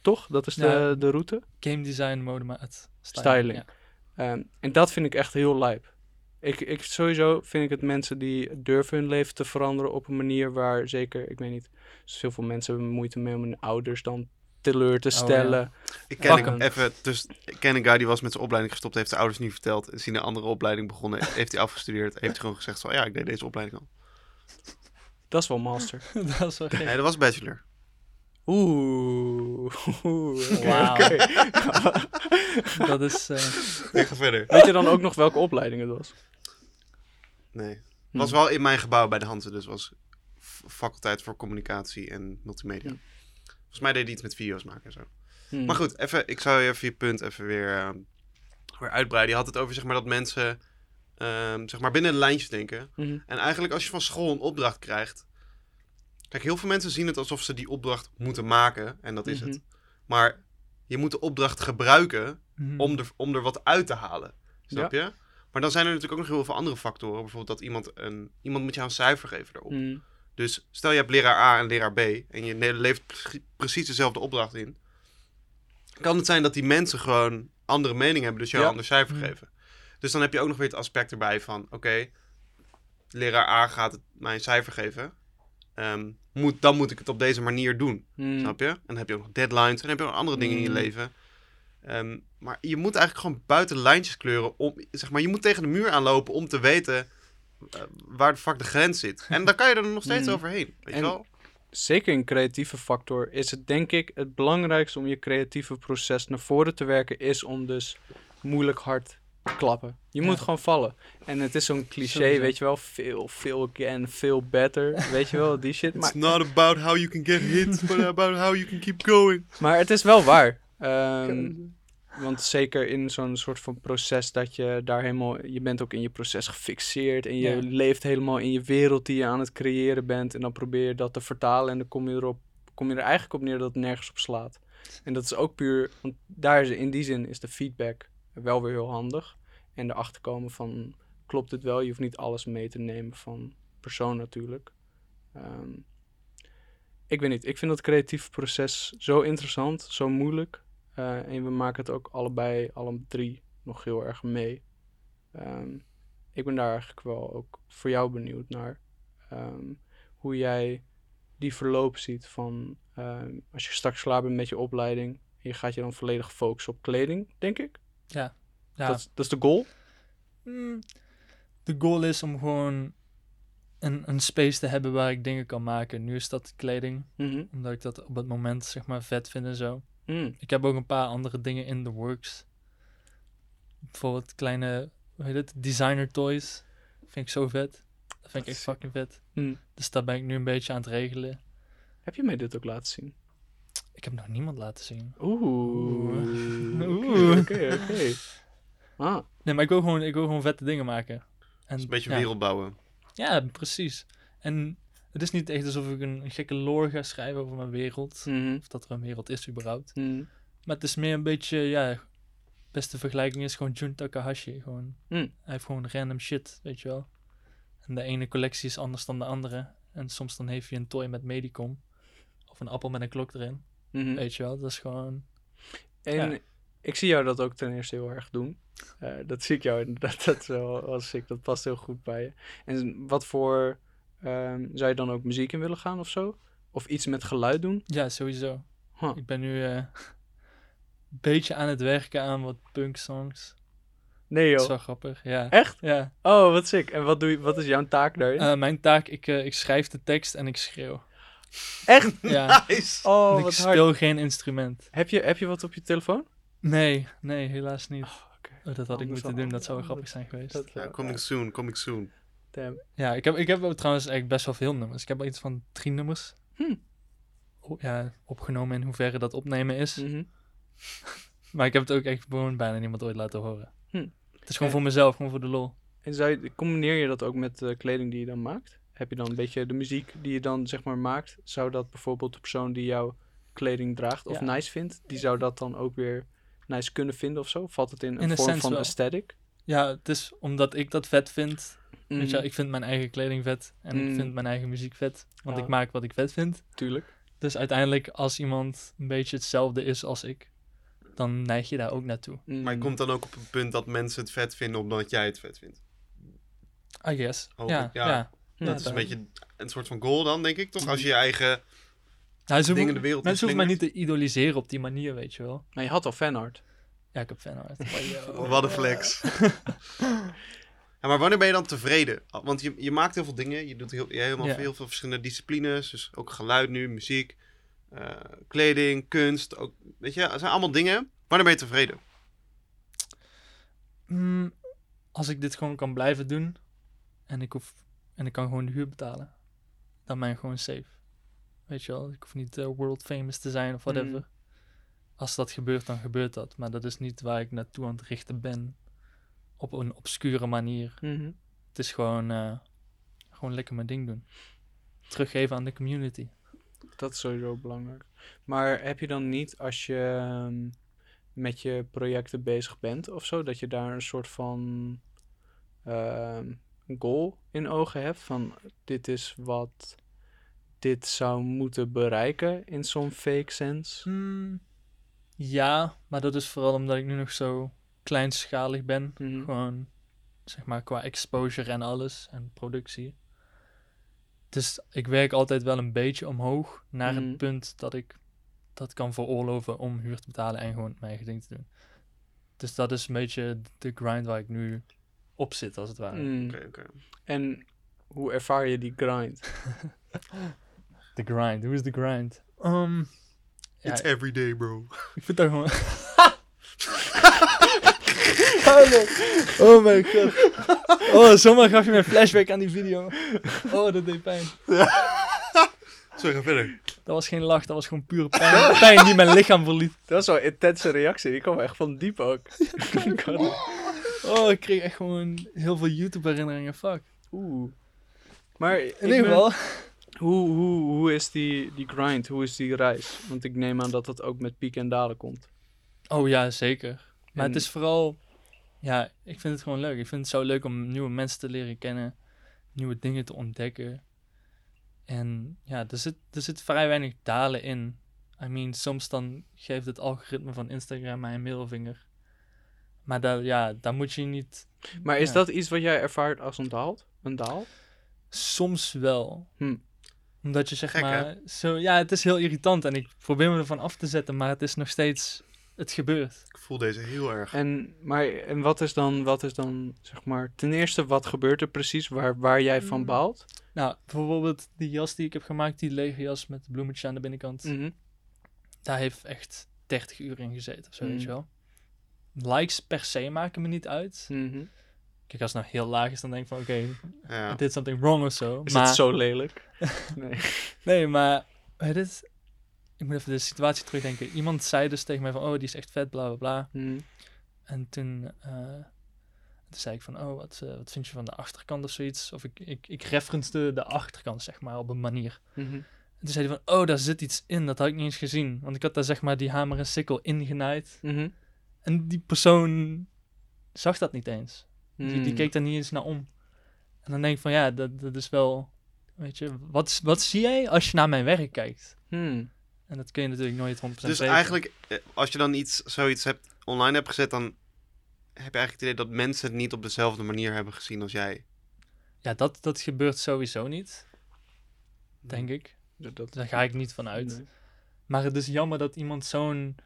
Toch? Dat is de, Ja. de route. Game design, modemaat, Styling. styling. Ja. Ehm, en dat vind ik echt heel lijp. Ik, ik, sowieso vind ik het mensen die durven hun leven te veranderen op een manier waar zeker, ik weet niet, dus heel veel mensen hebben moeite mee om hun ouders dan teleur te Oh, ja. stellen. Ik ken hem. even, dus ik ken een guy die was met zijn opleiding gestopt, heeft de ouders niet verteld. Is hij een andere opleiding begonnen, heeft hij afgestudeerd, heeft hij gewoon gezegd van ja, ik deed deze opleiding al. Dat is wel master. dat is wel gek. Nee, dat was bachelor. Oeh. Wauw. Dat is... eh, Ik ga verder. Weet je dan ook nog welke opleiding het was? Nee. Het Hm. was wel in mijn gebouw bij de Hansen, dus was faculteit voor communicatie en multimedia. Hm. Volgens mij deed hij iets met video's maken en zo. Hmm. Maar goed, even, ik zou je even je punt even weer, eh, weer uitbreiden. Je had het over zeg maar, dat mensen ehm, zeg maar binnen de lijntjes denken. Mhm. En eigenlijk als je van school een opdracht krijgt... Kijk, heel veel mensen zien het alsof ze die opdracht moeten maken. En dat is Mhm. het. Maar je moet de opdracht gebruiken mhm. om er, om er wat uit te halen. Snap je? Maar dan zijn er natuurlijk ook nog heel veel andere factoren. Bijvoorbeeld dat iemand een... Iemand moet jou een cijfer geven daarop. Hmm. Dus stel je hebt leraar A en leraar B en je pre- precies dezelfde opdracht in. Kan het zijn dat die mensen gewoon andere mening hebben, dus jou Ja. een ander cijfer geven. Dus dan heb je ook nog weer het aspect erbij van, oké, leraar A gaat het mij een cijfer geven. Ehm, moet, dan moet ik het op deze manier doen, Hmm. snap je? En dan heb je ook nog deadlines en dan heb je nog andere dingen in je Mm. leven. Ehm, maar je moet eigenlijk gewoon buiten lijntjes kleuren. Om, zeg maar, je moet tegen de muur aanlopen om te weten eh, waar de fuck de grens zit. En dan kan je er nog steeds Mm. overheen. Weet En- je wel? Zeker een creatieve factor is het denk ik het belangrijkste om je creatieve proces naar voren te werken is om dus moeilijk hard klappen. Je Ja. moet gewoon vallen. En het is zo'n cliché, Sowieso. weet je wel, veel, veel again, veel better, weet je wel, die shit. It's Maar, not about how you can get hit, but about how you can keep going. maar het is wel waar. Ehm, want zeker in zo'n soort van proces dat je daar helemaal, je bent ook in je proces gefixeerd en je Ja. leeft helemaal in je wereld die je aan het creëren bent en dan probeer je dat te vertalen en dan kom je erop, kom je er eigenlijk op neer dat het nergens op slaat. En dat is ook puur, want daar is, in die zin is de feedback wel weer heel handig en erachter komen van klopt het wel, je hoeft niet alles mee te nemen van persoon natuurlijk. Ehm, ik weet niet, ik vind dat creatieve proces zo interessant, zo moeilijk. Eh, en we maken het ook allebei, alle drie, nog heel erg mee. Ehm, ik ben daar eigenlijk wel ook voor jou benieuwd naar. ehm, hoe jij die verloop ziet van als je straks klaar bent met je opleiding. En je gaat je dan volledig focussen op kleding, denk ik. Ja. Dat, is- dat is de goal. Mm, de goal is om gewoon een, een space te hebben waar ik dingen kan maken. Nu is dat kleding, Mhm. omdat ik dat op het moment zeg maar vet vind en zo. Mm. Ik heb ook een paar andere dingen in the works. Bijvoorbeeld kleine, hoe heet het, designer toys. Vind ik zo vet. Dat vind ik echt fucking vet. Mm. Dus daar ben ik nu een beetje aan het regelen. Heb je mij dit ook laten zien? Ik heb nog niemand laten zien. Oeh. Oeh. Oké, oké. Ah, Nee, maar ik wil gewoon, ik wil gewoon vette dingen maken. En, een beetje ja. wereld bouwen. Ja, precies. En het is niet echt alsof ik een gekke lore ga schrijven over mijn wereld. mhm. Of dat er een wereld is überhaupt. Mhm. Maar het is meer een beetje, ja... Beste vergelijking is gewoon Jun Takahashi. Gewoon, Mm. Hij heeft gewoon random shit, weet je wel. En de ene collectie is anders dan de andere. En soms dan heeft hij een toy met Medicom. Of een appel met een klok erin. Mhm. Weet je wel, dat is gewoon... En Ja. ik zie jou dat ook ten eerste heel erg doen. Eh, dat zie ik jou inderdaad. Dat is wel, wel sick. Dat past heel goed bij je. En wat voor... ehm, zou je dan ook muziek in willen gaan of zo? Of iets met geluid doen? Ja, sowieso. Huh. Ik ben nu eh, een beetje aan het werken aan wat punk songs. Nee Dat is joh. wel grappig, ja. Echt? Ja. Oh, wat sick. En wat, doe je, wat is jouw taak daarin? Eh, mijn taak, ik, eh, ik schrijf de tekst en ik schreeuw. Echt? Ja. Nice! Oh, ik wat hard. speel geen instrument. Heb je, heb je wat op je telefoon? Nee, nee, helaas niet. oké. Oh, dat had ik moeten doen, dat zou wel grappig zijn geweest. Dat, Ja, eh, coming soon, coming soon. damn. Ja, ik heb, ik heb ook trouwens eigenlijk best wel veel nummers. Ik heb al iets van drie nummers. Hm. O- ja, opgenomen in hoeverre dat opnemen is. Mhm. Maar ik heb het ook echt gewoon bijna niemand ooit laten horen. Hm. Het is gewoon En- voor mezelf, gewoon voor de lol. En zou je, combineer je dat ook met de kleding die je dan maakt? Heb je dan een beetje de muziek die je dan zeg maar maakt? Zou dat bijvoorbeeld de persoon die jouw kleding draagt of Ja. nice vindt, die zou dat dan ook weer nice kunnen vinden of zo? Valt het in een In vorm van wel. aesthetic? Ja, het is omdat ik dat vet vind. Weet je, wel, ik vind mijn eigen kleding vet. En Mm. ik vind mijn eigen muziek vet. Want Ja. ik maak wat ik vet vind. Tuurlijk. Dus uiteindelijk, als iemand een beetje hetzelfde is als ik, dan neig je daar ook naartoe. Maar je Mm. komt dan ook op een punt dat mensen het vet vinden omdat jij het vet vindt. I guess. Hoop ja, ik, ja. ja. Ja, dat is een beetje een soort van goal dan, denk ik, toch? Als je je eigen Nou, ze dingen de wereld mensen hoeven mij niet te idoliseren op die manier, weet je wel. Maar je had al fanart. Ja, ik heb fanart. Wat een flex. ja, maar wanneer ben je dan tevreden? Want je, je maakt heel veel dingen. Je doet heel, je helemaal Ja. heel veel verschillende disciplines. Dus ook geluid nu, muziek, eh, kleding, kunst. Ook, weet je, dat zijn allemaal dingen. Wanneer ben je tevreden? Mm, als ik dit gewoon kan blijven doen en ik, hoef, en ik kan gewoon de huur betalen, dan ben ik gewoon safe. Weet je wel, ik hoef niet eh, world famous te zijn of whatever. Mhm. Als dat gebeurt, dan gebeurt dat. Maar dat is niet waar ik naartoe aan het richten ben. Op een obscure manier. Mhm. Het is gewoon, eh, gewoon lekker mijn ding doen. Teruggeven aan de community. Dat is sowieso belangrijk. Maar heb je dan niet, als je ehm, met je projecten bezig bent of zo, dat je daar een soort van ehm, goal in ogen hebt? Van dit is wat dit zou moeten bereiken in zo'n fake sense? Hmm, ja, maar dat is vooral omdat ik nu nog zo kleinschalig ben. Mhm. Gewoon, zeg maar, qua exposure en alles en productie. Dus ik werk altijd wel een beetje omhoog naar Mhm. het punt dat ik dat kan veroorloven om huur te betalen en gewoon mijn eigen ding te doen. Dus dat is een beetje de grind waar ik nu op zit, als het ware. Mm. Oké, oké. En hoe ervaar je die grind? De grind, hoe is de grind? Um, ja, It's everyday, bro. ik vind dat gewoon... oh my god. Oh, zomaar gaf je een flashback aan die video. Oh, dat deed pijn. Sorry, ga verder. Dat was geen lach, dat was gewoon pure pijn. Pijn die mijn lichaam verliet. Dat was wel een intense reactie. Die kwam echt van diep ook. Ik Oh, ik kreeg echt gewoon heel veel YouTube-herinneringen. Fuck. Oeh. Maar In ieder geval. Hoe, hoe, hoe is die, die grind? Hoe is die reis? Want ik neem aan dat dat ook met pieken en dalen komt. Oh ja, zeker. Maar En- het is vooral... Ja, ik vind het gewoon leuk. Ik vind het zo leuk om nieuwe mensen te leren kennen. Nieuwe dingen te ontdekken. En ja, er zit, er zit vrij weinig dalen in. I mean, soms dan geeft het algoritme van Instagram mij een middelvinger. Maar daar, ja, daar moet je niet... Maar is Ja. dat iets wat jij ervaart als een daal? Een daal? Soms wel. Hm. Omdat je zeg Gek, hè? maar... Zo, ja, het is heel irritant en ik probeer me ervan af te zetten, maar het is nog steeds... Het gebeurt. Ik voel deze heel erg. En, maar, en wat is dan, wat is dan, zeg maar, ten eerste, wat gebeurt er precies waar, waar jij van Mm. baalt? Nou, bijvoorbeeld die jas die ik heb gemaakt, die lege jas met het bloemetje aan de binnenkant. Mhm. Daar heeft echt 30 uur in gezeten of zo, weet Mm. je wel. Likes per se maken me niet uit. Mhm. Kijk, als het nou heel laag is, dan denk ik van oké, Ja. I did something wrong of zo. Is maar, het zo lelijk? nee. Nee, maar het, ik moet even de situatie terugdenken. Iemand zei dus tegen mij van, oh, die is echt vet, bla bla bla. Mhm. En toen, eh, toen zei ik van, oh, wat, eh, wat vind je van de achterkant of zoiets? Of ik, ik, ik referencede de achterkant, zeg maar, op een manier. Mhm. En toen zei hij van, oh, daar zit iets in, dat had ik niet eens gezien. Want ik had daar zeg maar die hamer en sikkel ingenaaid. Mhm. En die persoon zag dat niet eens. Die, die Mhm. keek daar niet eens naar om. En dan denk ik van, ja, dat, dat is wel, weet je, wat, wat zie jij als je naar mijn werk kijkt? Mhm. En dat kun je natuurlijk nooit 100% Dus weten. eigenlijk, eh, als je dan iets, zoiets hebt, online hebt gezet, dan heb je eigenlijk het idee dat mensen het niet op dezelfde manier hebben gezien als jij. Ja, dat, dat gebeurt sowieso niet, denk Hmm. ik. Dat, dat- Daar ga ik niet van uit. Nee. Maar het is jammer dat iemand zo'n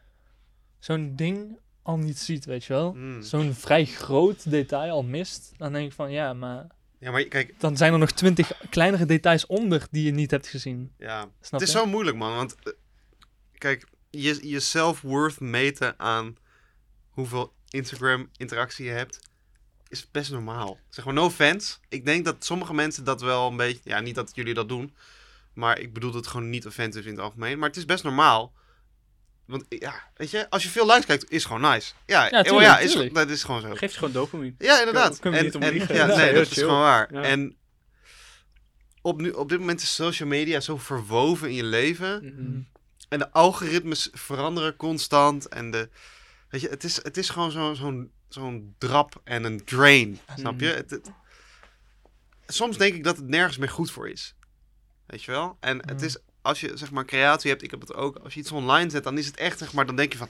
zo'n ding al niet ziet, weet je wel. Hmm. Zo'n vrij groot detail al mist. Dan denk ik van, ja, maar Ja, maar kijk, dan zijn er nog twintig kleinere details onder die je niet hebt gezien. ja, Snap het is je? zo moeilijk, man. Want eh, kijk, je, je self-worth meten aan hoeveel Instagram-interactie je hebt, is best normaal. Zeg maar, no offense. Ik denk dat sommige mensen dat wel een beetje... Ja, niet dat jullie dat doen. Maar ik bedoel het gewoon niet offensive in het algemeen. Maar het is best normaal. Want ja, weet je, als je veel likes kijkt, is gewoon nice. Ja, Ja, oh ja is, tuurlijk. dat is gewoon zo. Geeft gewoon dopamine. Ja, inderdaad. Kunnen we En- niet om en- ja, Dat is nee, dat is chill. gewoon waar. Ja. En op, nu, op dit moment is social media zo verwoven in je leven. Mhm. En de algoritmes veranderen constant. En de, weet je, het is, het is gewoon zo- zo'n zo'n drap en een drain. Snap je? Mhm. Het, het- soms denk ik dat het nergens meer goed voor is. Weet je wel? En het Mhm. is, als je zeg maar creatie hebt, ik heb het ook, als je iets online zet, dan is het echt zeg maar, dan denk je van,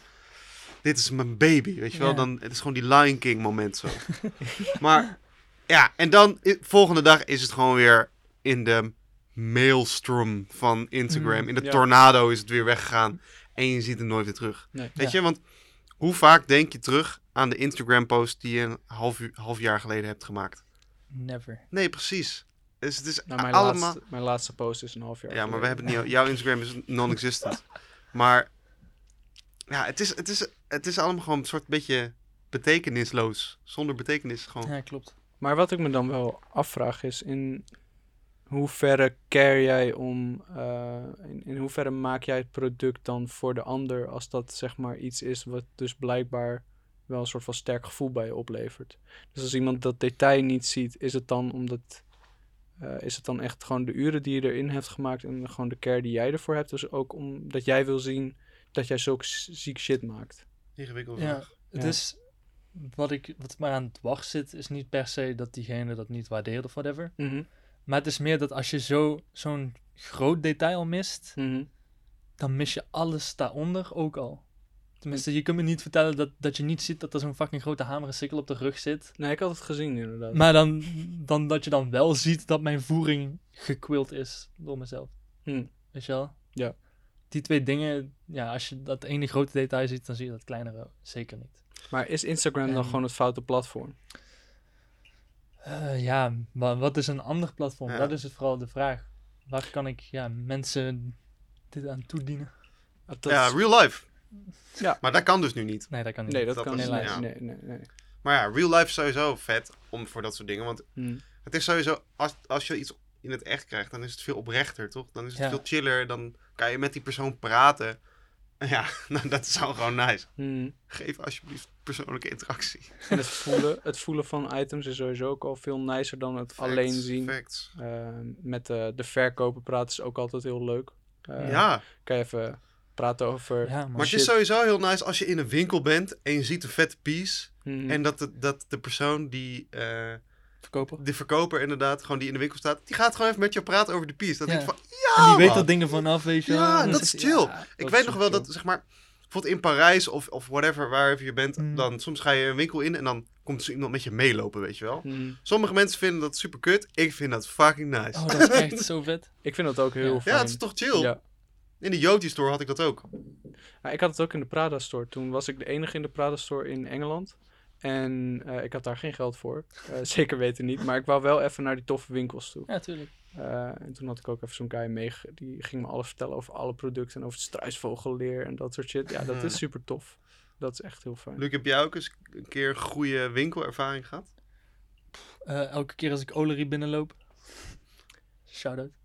dit is mijn baby, weet je wel? Ja. Dan, het is gewoon die Lion King moment zo. maar ja, en dan, volgende dag is het gewoon weer in de maelstrom van Instagram. Mhm, in de ja. tornado is het weer weggegaan. En je ziet het nooit weer terug. Nee. Weet Ja. je, want hoe vaak denk je terug aan de Instagram-post die je een half, uur, half jaar geleden hebt gemaakt? Never. Nee, precies. Dus het is Nou, mijn, allemaal... laatste, mijn laatste post is een half jaar Ja, maar we hebben het niet... Jouw Instagram is non-existent. maar ja, het is, het, is, het is allemaal gewoon een soort beetje betekenisloos. Zonder betekenis gewoon. Ja, klopt. Maar wat ik me dan wel afvraag is in hoeverre care jij om, eh, in, in hoeverre maak jij het product dan voor de ander als dat zeg maar iets is wat dus blijkbaar wel een soort van sterk gevoel bij je oplevert. Dus als iemand dat detail niet ziet, is het dan omdat eh, is het dan echt gewoon de uren die je erin hebt gemaakt en gewoon de care die jij ervoor hebt, dus ook omdat jij wil zien dat jij zulke ziek shit maakt. Ingewikkeld. Ja, het Ja. is... Wat, ik, wat mij aan het wacht zit, is niet per se dat diegene dat niet waardeert of whatever. Mhm, Maar het is meer dat als je zo, zo'n groot detail mist, mhm. dan mis je alles daaronder ook al. Tenminste, je kunt me niet vertellen dat, dat je niet ziet dat er zo'n fucking grote hameren sikkel op de rug zit. Nee, ik had het gezien inderdaad. Maar dan, dan dat je dan wel ziet dat mijn voering gekwild is door mezelf. Hm. Weet je wel? Ja. Die twee dingen, ja, als je dat ene grote detail ziet, dan zie je dat kleinere zeker niet. Maar is Instagram dan En- gewoon het foute platform? Eh, ja, maar wat is een ander platform? Ja. Dat is het vooral de vraag. Waar kan ik ja, mensen dit aan toedienen? Dat ja, is- real life. Ja. Maar dat kan dus nu niet. Nee, dat kan niet. nee, dat, dat kan niet. helaas. Nee, nee, nee. Maar ja, real life is sowieso vet om voor dat soort dingen. Want Hm. het is sowieso, als, als je iets in het echt krijgt, dan is het veel oprechter, toch? Dan is het Ja. veel chiller. Dan kan je met die persoon praten. En Ja, nou, dat is al gewoon nice. Hm. Geef alsjeblieft persoonlijke interactie. En het voelen, het voelen van items is sowieso ook al veel nicer dan het alleen zien. facts. Eh, met de, de verkoper praten is ook altijd heel leuk. Eh, ja, Kan je even praten over... Ja, maar het is sowieso heel nice als je in een winkel bent en je ziet een vette piece. Mhm. En dat de, dat de persoon die, eh, verkopen. de verkoper inderdaad, gewoon die in de winkel staat, die gaat gewoon even met je praten over de piece. Dan Ja. denk je van, En ja die weet man. er dingen vanaf, weet je wel. Ja, En dat is chill. ja, Ik is weet nog wel dat, zeg maar, bijvoorbeeld in Parijs of, of whatever, waar je bent, Mm. dan soms ga je een winkel in en dan komt zo iemand met je meelopen, weet je wel. Mhm. Sommige mensen vinden dat super kut, ik vind dat fucking nice. Oh, dat is echt zo vet. Ik vind dat ook heel Ja. fijn. ja, het is toch chill. Ja. In de Yoti store had ik dat ook. Ja, ik had het ook in de Prada Store. Toen was ik de enige in de Prada Store in Engeland. En eh, ik had daar geen geld voor. Eh, zeker weten niet. Maar ik wou wel even naar die toffe winkels toe. Ja, tuurlijk. Eh, en toen had ik ook even zo'n guy mee. Die ging me alles vertellen over alle producten. En over het struisvogelleer en dat soort shit. Ja, dat is super tof. Dat is echt heel fijn. Luc, heb jij ook eens een keer een goede winkelervaring gehad? Eh, elke keer als ik Olery binnenloop. Shout-out.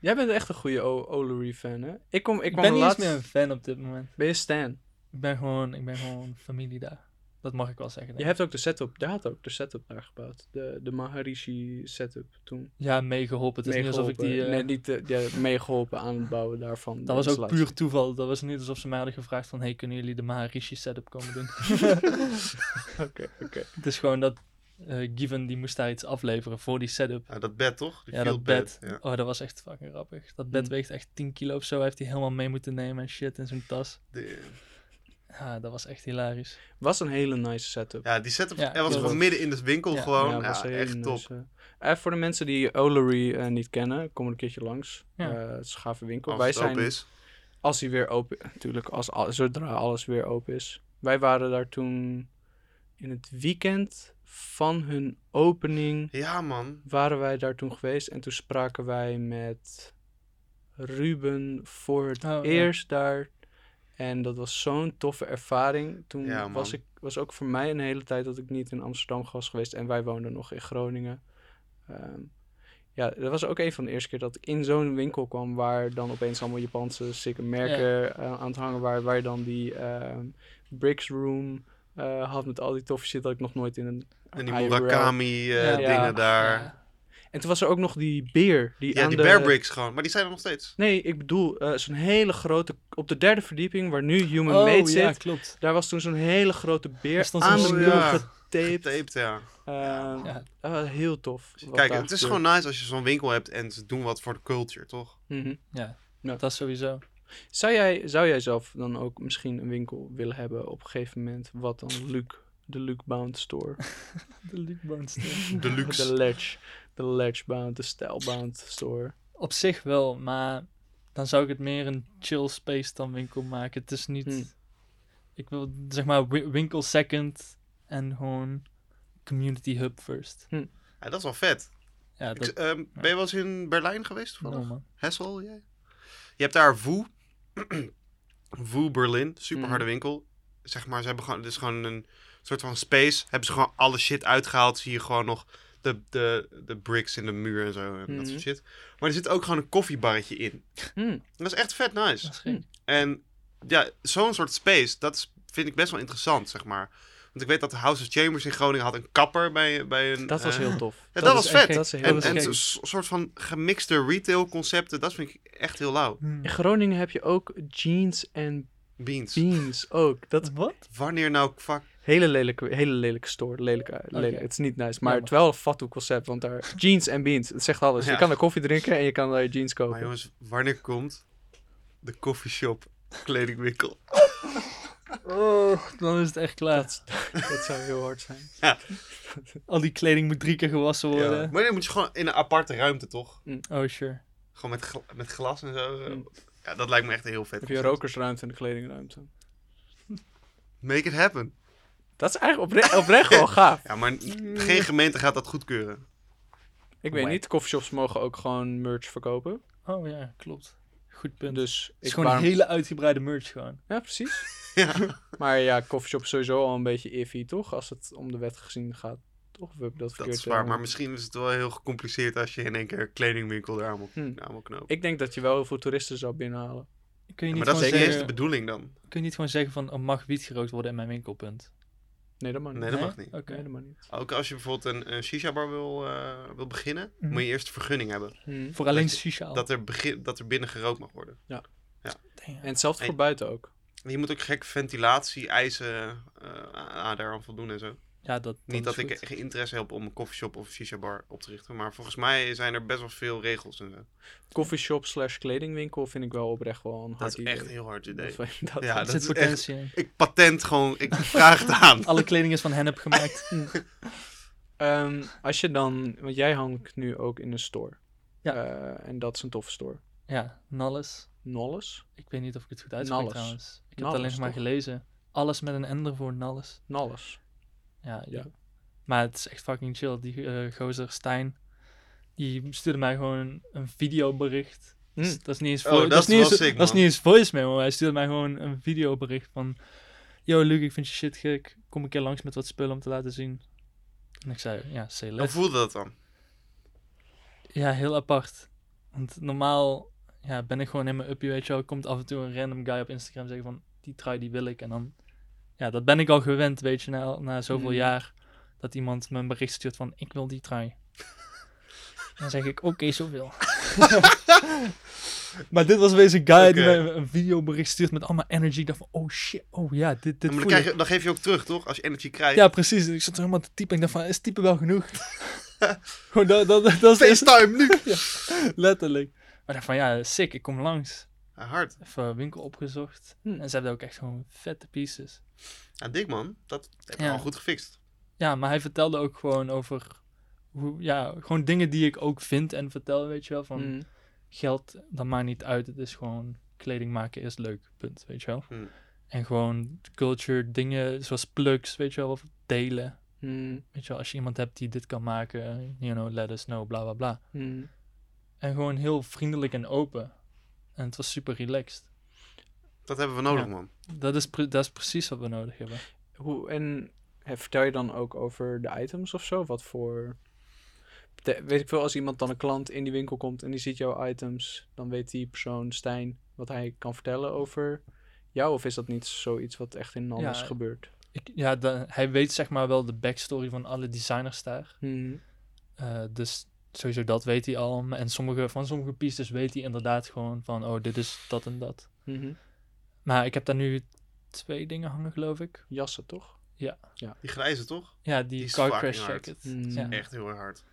Jij bent echt een goede O- Olery fan, hè? Ik, kom, ik, ben niet eens laatst... meer een fan op dit moment. Ben je Stan? Ik ben gewoon, ik ben gewoon familie daar. Dat mag ik wel zeggen. Je hebt ook de setup... Daar had ook de setup daar gebouwd. De, de Maharishi setup toen. Ja, meegeholpen. Het is niet alsof ik die... Eh, Nee, niet eh, ja, meegeholpen aan het bouwen daarvan. dat was ook puur toeval. Dat was niet alsof ze mij hadden gevraagd van... Hey, kunnen jullie de Maharishi setup komen doen? Oké, oké. Het is gewoon dat... eh Given die moest daar iets afleveren voor die setup. Ja, dat bed toch? Die Ja, dat bed. Ja. Oh, dat was echt fucking grappig. Dat bed Hmm. weegt echt 10 kilo of zo. Hij heeft hij helemaal mee moeten nemen en shit in zijn tas. Ja, dat was echt hilarisch. Was een hele nice setup. ja, die setup Ja, hij was gewoon midden in de winkel Ja. gewoon. Ja, was echt top. nice, eh. Eh, voor de mensen die Olery eh, niet kennen, kom een keertje langs. Ja. Eh, het is een gave winkel. Als Wij het open zijn, is. als hij weer open, natuurlijk, als, al- zodra alles weer open is. Wij waren daar toen in het weekend van hun opening, Ja man. waren wij daar toen geweest. En toen spraken wij met Ruben voor het Oh, ja. eerst daar. En dat was zo'n toffe ervaring. Toen Ja, was ik was ook voor mij een hele tijd dat ik niet in Amsterdam was geweest. En wij woonden nog in Groningen. Ehm, ja, dat was ook een van de eerste keer dat ik in zo'n winkel kwam... waar dan opeens allemaal Japanse sikke merken eh, aan het hangen waren. Waar je dan die ehm, Bricks Room eh, had met al die toffe shit... dat ik nog nooit in een... En die IRL Murakami eh, Ja. dingen Ja. daar. Ja. En toen was er ook nog die beer. Die Ja, aan die de... Bear Bricks gewoon. Maar die zijn er nog steeds. Nee, ik bedoel eh, zo'n hele grote... Op de derde verdieping, waar nu Human oh, Made ja, zit... klopt. Daar was toen zo'n hele grote beer Er stond aan zo'n de muur ja. getaped. Getaped, ja. Ehm, Ja. ah, heel tof. Kijk, het is gewoon nice als je zo'n winkel hebt en ze doen wat voor de culture, toch? Mhm. Ja, Ja. dat sowieso. Zou, jij, zou jij zelf dan ook misschien een winkel willen hebben op een gegeven moment? Wat dan Luc, de Luc Bound Store. De Luke Bones. Deluxe. De Ledge. De Ledge Bound, de Style Bound Store. Op zich wel, maar dan zou ik het meer een chill space dan winkel maken. Het is niet... Hmm. Ik wil zeg maar wi- winkel second en gewoon community hub first. Ja, dat is wel vet. Ja, Ik- ehm, ben je wel eens in Berlijn geweest? no. Hessel, jij? Je hebt daar Woe. Woe Berlin. Super harde Mhm. winkel. Zeg maar, ze hebben gewoon, het is gewoon een soort van space. Hebben ze gewoon alle shit uitgehaald. Zie je gewoon nog de, de, de bricks in de muur en zo. En dat Mhm. soort shit. Maar er zit ook gewoon een koffiebarretje in. Hmm. Dat is echt vet nice. Dat is gek. En ja, zo'n soort space, dat is, vind ik best wel interessant, zeg maar. Want ik weet dat de House of Chambers in Groningen had een kapper bij, bij een... Dat was eh, heel tof. Ja, dat, was echt vet. Dat is heel En, een soort van gemixte retail concepten, dat vind ik echt heel lauw. Hmm. In Groningen heb je ook jeans en Beans. beans ook. Dat Wat? Wanneer nou, fuck. Hele lelijke, hele lelijke store. Lelijke, lelijk. Het is niet nice, maar Jammer. het is wel een fatu concept, want daar jeans en beans. Het zegt alles. Ja. Je kan daar koffie drinken en je kan daar jeans kopen. Maar jongens, wanneer komt de coffeeshop kledingwinkel? Oh, dan is het echt klaar. Dat zou heel hard zijn. Al die kleding moet drie keer gewassen worden. Ja. Maar dan moet je gewoon in een aparte ruimte, toch? Oh, sure. Gewoon met, met glas en zo. Mm. Ja, dat lijkt me echt heel vet Heb je rokersruimte en een kledingruimte. Make it happen. Dat is eigenlijk opre oprecht wel gaaf. Ja, maar geen gemeente gaat dat goedkeuren. Ik weet niet, coffeeshops mogen ook gewoon merch verkopen. Oh ja, klopt. Goed punt. Dus het is ik gewoon waarom- hele uitgebreide merch gewoon. Ja, precies. Ja, Maar ja, coffeeshop is sowieso al een beetje iffy, toch? Als het om de wet gezien gaat. Toch? Of heb ik dat dat is waar. eh, Maar misschien is het wel heel gecompliceerd als je in één keer kledingwinkel er aan moet, Hm. aan moet knopen. Ik denk dat je wel heel veel toeristen zou binnenhalen. Kun je Ja, niet, maar dat is gewoon niet eens de bedoeling dan. kun je niet gewoon zeggen van er mag wiet gerookt worden in mijn winkelpunt? Nee, dat mag niet. Nee, dat mag niet. Oké. Nee, dat mag niet. Ook als je bijvoorbeeld een, een shisha-bar wil, eh, wil beginnen, Mhm. moet je eerst een vergunning hebben. Hm. Voor alleen Dat shisha. al. Dat er, begin, dat er binnen gerookt mag worden. Damn. En hetzelfde En- voor buiten ook. En je moet ook gek ventilatie-eisen eh aan daaraan voldoen en zo. Ja, dat, Niet dat ik interesse heb om een koffieshop of een shisha-bar op te richten. Maar volgens mij zijn er best wel veel regels en zo. Coffeeshop slash kledingwinkel vind ik wel oprecht wel een hard Dat is idee. echt een heel hard idee. Dat, dat, Ja, dat zit is echt... potentie in. Ik patent gewoon, ik vraag het aan. Alle kleding is van hennep gemaakt. Ehm, als je dan, want jij hangt nu ook in een store. Ja. Eh, en dat is een toffe store. ja, Nolles. Nolles? Ik weet niet of ik het goed uitspreek Nalles. trouwens. Ik heb Nalles, het alleen maar gelezen. Alles met een ender voor Nalles. Nolles. Ja, Ja. Maar het is echt fucking chill. Die eh, gozer Stijn, die stuurde mij gewoon een videobericht. Hm. Dus dat is niet eens, Oh, dat dat is niet eens, sick, dat is niet eens maar Hij stuurde mij gewoon een videobericht van... Yo, Luc, ik vind je shit gek. Kom een keer langs met wat spullen om te laten zien. En ik zei, ja, say Hoe voelde dat dan? Ja, heel apart. Want normaal ja, ben ik gewoon in mijn uppie, weet je wel. Komt af en toe een random guy op Instagram zeggen van... Die trui, die wil ik. En dan... Ja, dat ben ik al gewend, weet je, na, na zoveel Mm. jaar. Dat iemand me een bericht stuurt van... Ik wil die trui. dan zeg ik, oké, zoveel. maar dit was weer een guy die mij een videobericht stuurt met allemaal energy. Ik dacht van, oh shit, oh ja, dit, dit Ja, maar dan, krijg je, dan geef je ook terug, toch? Als je energy krijgt. Ja, precies. Ik zat er helemaal te typen. Ik dacht van, is typen wel genoeg? Gewoon, dat, dat, dat, dat is FaceTime nu! Letterlijk. Maar ik dacht van, ja, sick, ik kom langs. Hard. Even winkel opgezocht. Hm. En ze hebben ook echt gewoon vette pieces. Ja, dik man. Dat heb je Ja. al goed gefixt. Ja, maar hij vertelde ook gewoon over... Hoe, ja, gewoon dingen die ik ook vind en vertel, weet je wel. Van Hm. geld, dat maakt niet uit. Het is gewoon kleding maken is leuk, punt, weet je wel. Hm. En gewoon culture dingen zoals plugs, weet je wel, of delen. Hm. Weet je wel, als je iemand hebt die dit kan maken, you know, let us know, bla bla bla. Hm. En gewoon heel vriendelijk en open. En het was super relaxed. Dat hebben we nodig, Ja. man. Dat is, pre- dat is precies wat we nodig hebben. Hoe, en vertel je dan ook over de items of zo? Wat voor... De- weet ik veel, als iemand dan een klant in die winkel komt en die ziet jouw items, dan weet die persoon, Stijn, wat hij kan vertellen over jou? Of is dat niet zoiets wat echt in Ja, gebeurt? Ik, ja, da- hij weet zeg maar wel de backstory van alle designers daar. Hm. Eh, dus sowieso dat weet hij al. En sommige, van sommige pistes weet hij inderdaad gewoon van, oh, dit is dat en dat. Mhm. Maar ik heb daar nu twee dingen hangen, geloof ik. Jassen, toch? Die grijze toch? Ja, die, Die is car crash hard. jacket. Mm. Ja. Echt heel erg hard.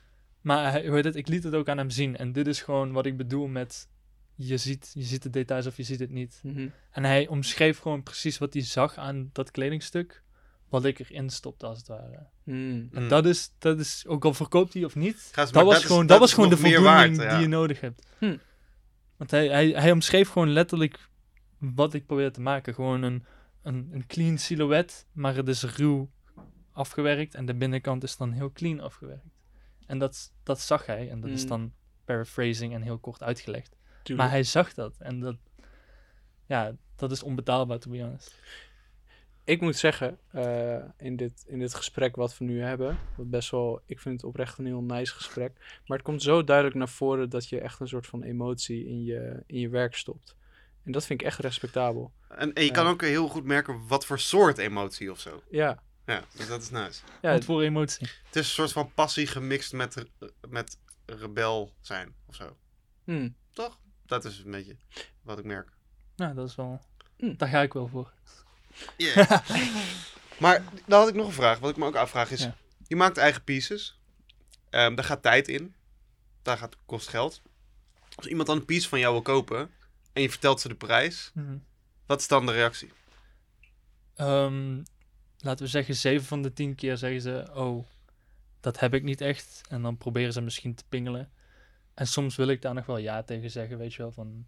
Maar hoe heet het, ik liet het ook aan hem zien. En dit is gewoon wat ik bedoel met, je ziet, je ziet de details of je ziet het niet. Mhm. En hij omschreef gewoon precies wat hij zag aan dat kledingstuk. Wat ik erin stopte, als het ware. Mm. En Mm. dat is, dat is, ook al verkoopt hij of niet, dat was dat is- gewoon, dat dat was gewoon de voldoening waard, die je nodig hebt. Hm. Want hij, hij, hij omschreef gewoon letterlijk wat ik probeer te maken. Gewoon een, een, een clean silhouet, maar het is ruw afgewerkt. En de binnenkant is dan heel clean afgewerkt. En dat, dat zag hij. En dat is Mm. dan paraphrasing en heel kort uitgelegd. Tuurlijk. Maar hij zag dat. En dat, ja, dat is onbetaalbaar, to be honest. Ik moet zeggen, eh, in, dit, in dit gesprek wat we nu hebben, wat best wel, ik vind het oprecht een heel nice gesprek, maar het komt zo duidelijk naar voren dat je echt een soort van emotie in je, in je werk stopt. En dat vind ik echt respectabel. En, en je kan Ja. ook heel goed merken wat voor soort emotie of zo. Ja, Ja, dus dat is nice. ja Wat voor emotie. Het is een soort van passie gemixt met, met rebel zijn of zo. hm, Toch? Dat is een beetje wat ik merk. Nou, dat is wel... Hm. Daar ga ik wel voor. Yeah. maar dan had ik nog een vraag. Wat ik me ook afvraag is... Ja. Je maakt eigen pieces. Ehm, daar gaat tijd in. Daar gaat, kost geld. Als iemand dan een piece van jou wil kopen... en je vertelt ze de prijs... Mhm. wat is dan de reactie? Ehm, laten we zeggen, 7 van de 10 keer zeggen ze: Oh, dat heb ik niet echt. En dan proberen ze misschien te pingelen. En soms wil ik daar nog wel ja tegen zeggen, weet je wel. Van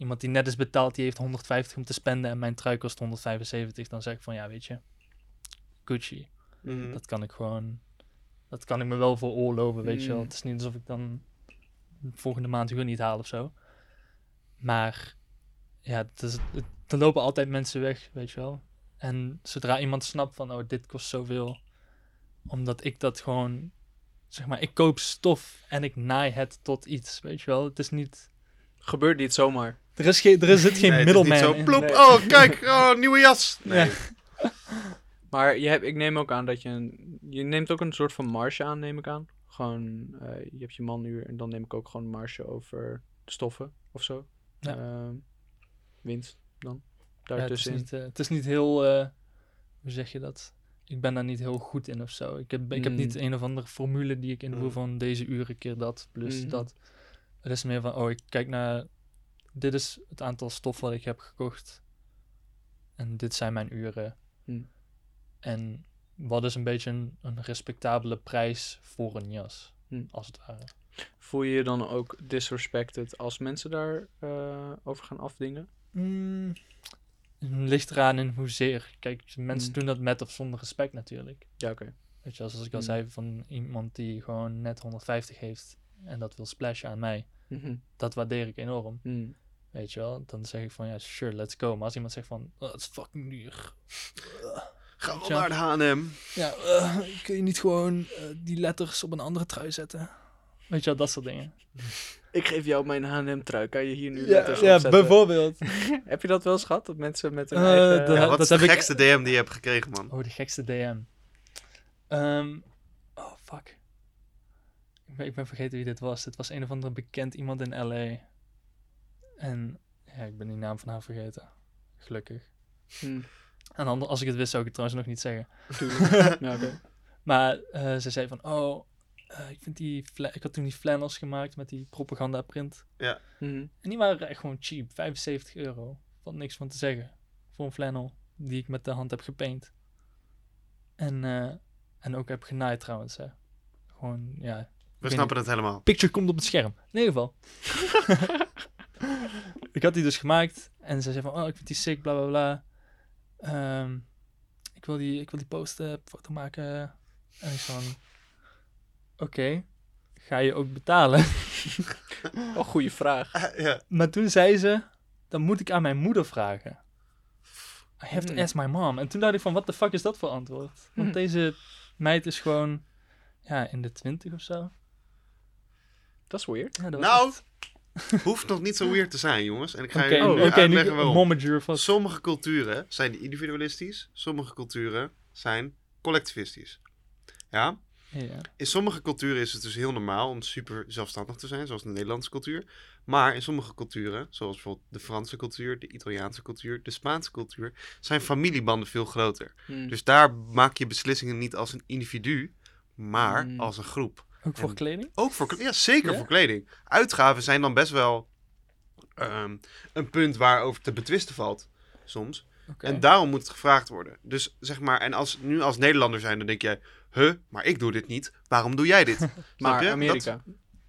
iemand die net is betaald, die heeft 150 om te spenden en mijn trui kost 175. Dan zeg ik van ja, weet je, Gucci. Mhm. Dat kan ik gewoon, dat kan ik me wel veroorloven, weet je wel. Mm. Het is niet alsof ik dan volgende maand huur niet haal of zo. Maar ja, is, er lopen altijd mensen weg, weet je wel. En zodra iemand snapt van, oh, dit kost zoveel. Omdat ik dat gewoon, zeg maar, ik koop stof en ik naai het tot iets, weet je wel. Het is niet, gebeurt niet zomaar. Er, is geen, er zit geen Nee, middelman zo in. plop. Nee. Oh, kijk. Oh, nieuwe jas. Nee. Ja. Maar je hebt, ik neem ook aan dat je een, je neemt ook een soort van marge aan, neem ik aan. Gewoon, eh, je hebt je manuur en dan neem ik ook gewoon een marge over de stoffen of zo. Ja. Ehm, winst dan. Ja, het, is niet, eh, het is niet heel, eh, hoe zeg je dat? Ik ben daar niet heel goed in of zo. Ik heb, ik heb Mm. niet een of andere formule die ik invoer Mm. van deze uren keer dat plus Mhm. dat. Het is meer van, oh, ik kijk naar, dit is het aantal stof wat ik heb gekocht. En dit zijn mijn uren. Mm. En wat is een beetje een, een respectabele prijs voor een jas, Mm. als het ware. Voel je je dan ook disrespected als mensen daar eh, over gaan afdingen? Mm, ligt eraan in hoezeer. Kijk, mensen Mm. doen dat met of zonder respect natuurlijk. Ja, oké. Weet je, zoals ik al Mm. zei, van iemand die gewoon net 150 heeft en dat wil splashen aan mij. Mhm. Dat waardeer ik enorm, Mm. weet je wel. Dan zeg ik van, ja, sure, let's go. Maar als iemand zegt van, oh, het is fucking duur. Ga wel naar de H&M. Ja, eh, kun je niet gewoon eh, die letters op een andere trui zetten? Weet je wel, dat soort dingen. Ik geef jou mijn H&M trui. Kan je hier nu Ja, letters ja opzetten? bijvoorbeeld. Heb je dat wel eens gehad? Dat mensen met hun Eh, eigen... Ja, wat is heb de ik- gekste DM die je hebt gekregen, man? Oh, de gekste DM. Ehm, oh, fuck. Ik ben, ik ben vergeten wie dit was. Dit was een of andere bekend iemand in LA. En ja, ik ben die naam van haar vergeten. Gelukkig. Hm, En ander- als ik het wist, zou ik het trouwens nog niet zeggen. ja. Maar eh, ze zei van, oh, eh, ik, vind die ik had toen die flannels gemaakt met die propaganda print. Mhm. En die waren echt gewoon cheap. 75 euro. Valt niks van te zeggen. Voor een flannel die ik met de hand heb gepaint. En, eh, en ook heb genaaid trouwens. Hè. Gewoon, ja. We snappen het helemaal. Picture komt op het scherm. In ieder geval. ik had die dus gemaakt. En ze zei van, oh, ik vind die sick, bla bla bla. Ehm, ik, wil die, ik wil die posten, foto maken. En ik zei van, oké. Ga je ook betalen? Oh, goede vraag. ja. Maar toen zei ze, dan moet ik aan mijn moeder vragen. I have to Hmm. ask my mom. En toen dacht ik van, wat de fuck is dat voor antwoord? Want Hmm. deze meid is gewoon, ja, in de twintig of zo. Dat is weird. Ja, dat was Nou, hoeft nog niet zo weird te zijn, jongens. En ik ga je oh, nu oké, nu uitleggen waarom. momager vast. Sommige culturen zijn individualistisch, sommige culturen zijn collectivistisch. Ja? Ja. In sommige culturen is het dus heel normaal om super zelfstandig te zijn, zoals de Nederlandse cultuur. Maar in sommige culturen, zoals bijvoorbeeld de Franse cultuur, de Italiaanse cultuur, de Spaanse cultuur, zijn familiebanden veel groter. Hmm. Dus daar maak je beslissingen niet als een individu, maar Mm. als een groep. Ook voor En- kleding? Ook voor, ja, zeker Ja? voor kleding. Uitgaven zijn dan best wel ehm, een punt waarover te betwisten valt, soms. Oké. En daarom moet het gevraagd worden. Dus zeg maar, en als nu als Nederlander zijn, dan denk jij, huh, maar ik doe dit niet. Waarom doe jij dit? Snap maar je? Amerika.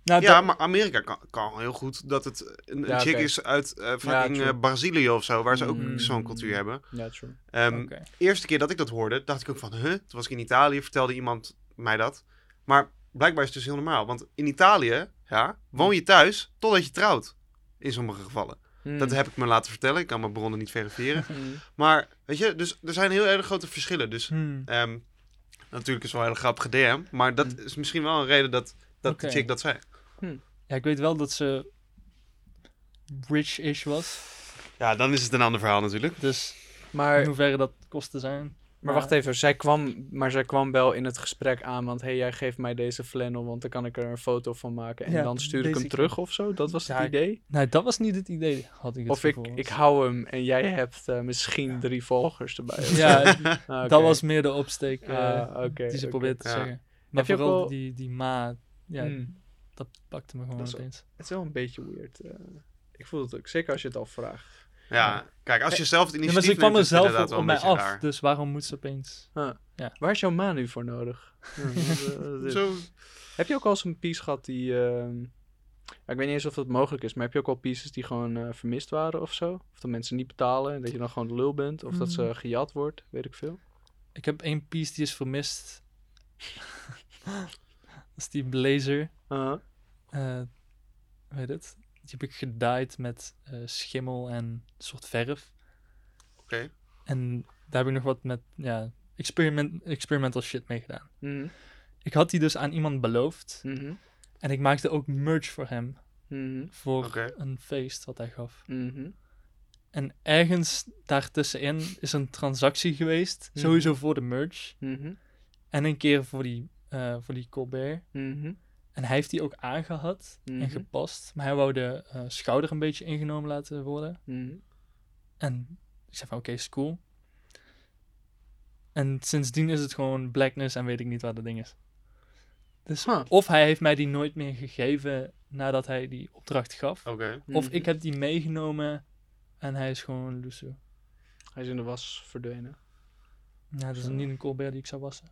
Nou, ja, dat- maar Amerika kan, kan heel goed dat het een, een Ja, chick is uit eh, fucking eh, Brazilië of zo, waar ze ook Mm. zo'n cultuur hebben. Ja, true. Ehm oké. Eerste keer dat ik dat hoorde, dacht ik ook van, huh? Toen was ik in Italië, vertelde iemand mij dat. Maar blijkbaar is het dus heel normaal. Want in Italië, ja, woon je thuis totdat je trouwt. In sommige gevallen. Hmm. Dat heb ik me laten vertellen. Ik kan mijn bronnen niet verifiëren. Hmm. Maar, weet je, dus er zijn heel erg grote verschillen. Dus Hmm. ehm, natuurlijk is het wel een hele grappige DM. Maar dat is misschien wel een reden dat, dat de chick dat zei. Ja, ik weet wel dat ze rich-ish was. Ja, dan is het een ander verhaal natuurlijk. Dus in Maar, hoeverre dat kosten zijn. Maar wacht even, zij kwam, maar zij kwam wel in het gesprek aan, want hey, jij geeft mij deze flannel, want dan kan ik er een foto van maken en Ja, dan stuur ik hem terug of zo. Dat was Ja, het idee. Nee, dat was niet het idee, had ik het Of ik, ik hou hem en jij hebt eh, misschien drie volgers erbij. Ja, Ah, dat was meer de opsteek eh, Ah, oké, die ze probeerde te Ja. zeggen. Maar Heb vooral wel- die, die ma, ja, Hmm. dat pakte me gewoon opeens. Het is wel een beetje weird. eh. ik voel het ook, zeker als je het al vraagt. Ja, kijk, als je zelf het Ja, maar initiatief ze kwam neemt, er zelf op, mij af, raar. dus waarom moet ze opeens... Waar is jouw ma nu voor nodig? Eh, Zo, Heb je ook al eens een piece gehad die... ehm, ja, ik weet niet eens of dat mogelijk is, maar heb je ook al pieces die gewoon eh, vermist waren of zo? Of dat mensen niet betalen en dat je dan gewoon de lul bent? Of dat ze Mm. gejat wordt, weet ik veel. Ik heb één piece die is vermist. dat is die blazer. Uh, eh weet het? Die heb ik gedaaid met eh, schimmel en een soort verf. oké. En daar heb ik nog wat met ja, experiment, experimental shit mee gedaan. mhm, Ik had die dus aan iemand beloofd. mhm, En ik maakte ook merch voor hem. mhm, Voor een feest wat hij gaf. En ergens daartussenin is een transactie geweest. Sowieso voor de merch. En een keer voor die, eh, voor die Colbert. Mhm, En hij heeft die ook aangehad Mhm. en gepast. Maar hij wou de eh, schouder een beetje ingenomen laten worden. mhm. En ik zei van oké, is cool. En sindsdien is het gewoon blackness en weet ik niet waar dat ding is. Dus Huh. of hij heeft mij die nooit meer gegeven nadat hij die opdracht gaf. Oké. Of Mhm. ik heb die meegenomen en hij is gewoon loesoe. Hij is in de was verdwenen. Ja, dat is Zo. niet een Colbert die ik zou wassen.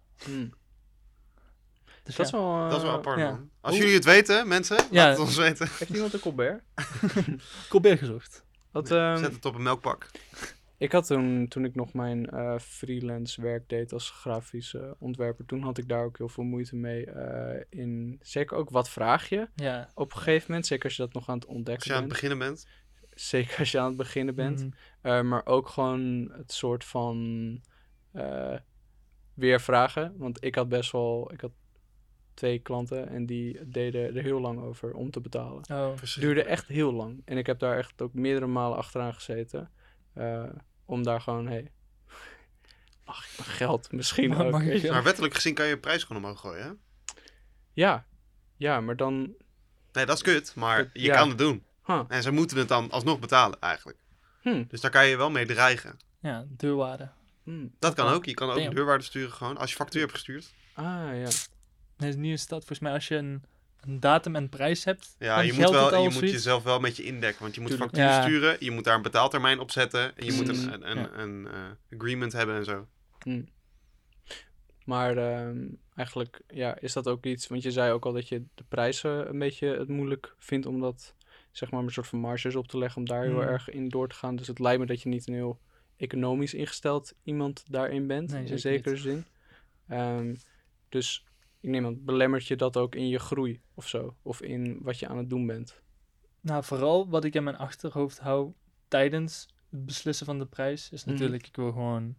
Dus Dat is wel... eh, Dat is wel apart, ja. man. Als jullie het weten, mensen, Ja. laat het ons weten. Heeft iemand een Colbert? Colbert gezocht. Wat, ehm, Zet het op een melkpak. Ik had toen, toen ik nog mijn eh, freelance werk deed als grafisch eh, ontwerper, toen had ik daar ook heel veel moeite mee eh, in. Zeker ook wat vraag je Ja. op een gegeven moment, zeker als je dat nog aan het Als ontdekken je aan het bent. beginnen bent. Zeker als je aan het beginnen bent. Mhm. Eh, maar ook gewoon het soort van eh, weer vragen. Want ik had best wel, ik had twee klanten en die deden er heel lang over om te betalen. Oh. Het duurde echt heel lang. En ik heb daar echt ook meerdere malen achteraan gezeten. eh, om daar gewoon, hé, hey, mag ik mijn geld misschien ook? Maar wettelijk gezien kan je je prijs gewoon omhoog gooien, hè? Ja, ja, maar dan, Nee, dat is kut, maar Het- je ja. kan het doen. huh, En ze moeten het dan alsnog betalen, eigenlijk. hm, Dus daar kan je wel mee dreigen. Ja, deurwaarde. hm. Dat kan ook. Je kan ook Damn. deurwaarde sturen gewoon. Als je factuur hebt gestuurd. Ah, ja. Nee, nu is dat volgens mij als je een, een datum en prijs hebt. Ja, dan je moet, wel, al je moet jezelf wel met je indekken. Want je moet Tuurlijk. factuur Ja. sturen. Je moet daar een betaaltermijn op zetten. En je moet een, een, een, ja. een, eh, agreement hebben en zo. Hm. Maar ehm, eigenlijk ja, is dat ook iets, want je zei ook al dat je de prijzen een beetje het moeilijk vindt om dat, zeg maar, een soort van marges op te leggen, om daar heel Hmm. erg in door te gaan. Dus het lijkt me dat je niet een heel economisch ingesteld iemand daarin bent, Nee, in zeker zekere zin. Ehm, dus ik neem aan, belemmert je dat ook in je groei of zo? Of in wat je aan het doen bent? Nou, vooral wat ik in mijn achterhoofd hou tijdens het beslissen van de prijs, is Mhm. natuurlijk, ik wil gewoon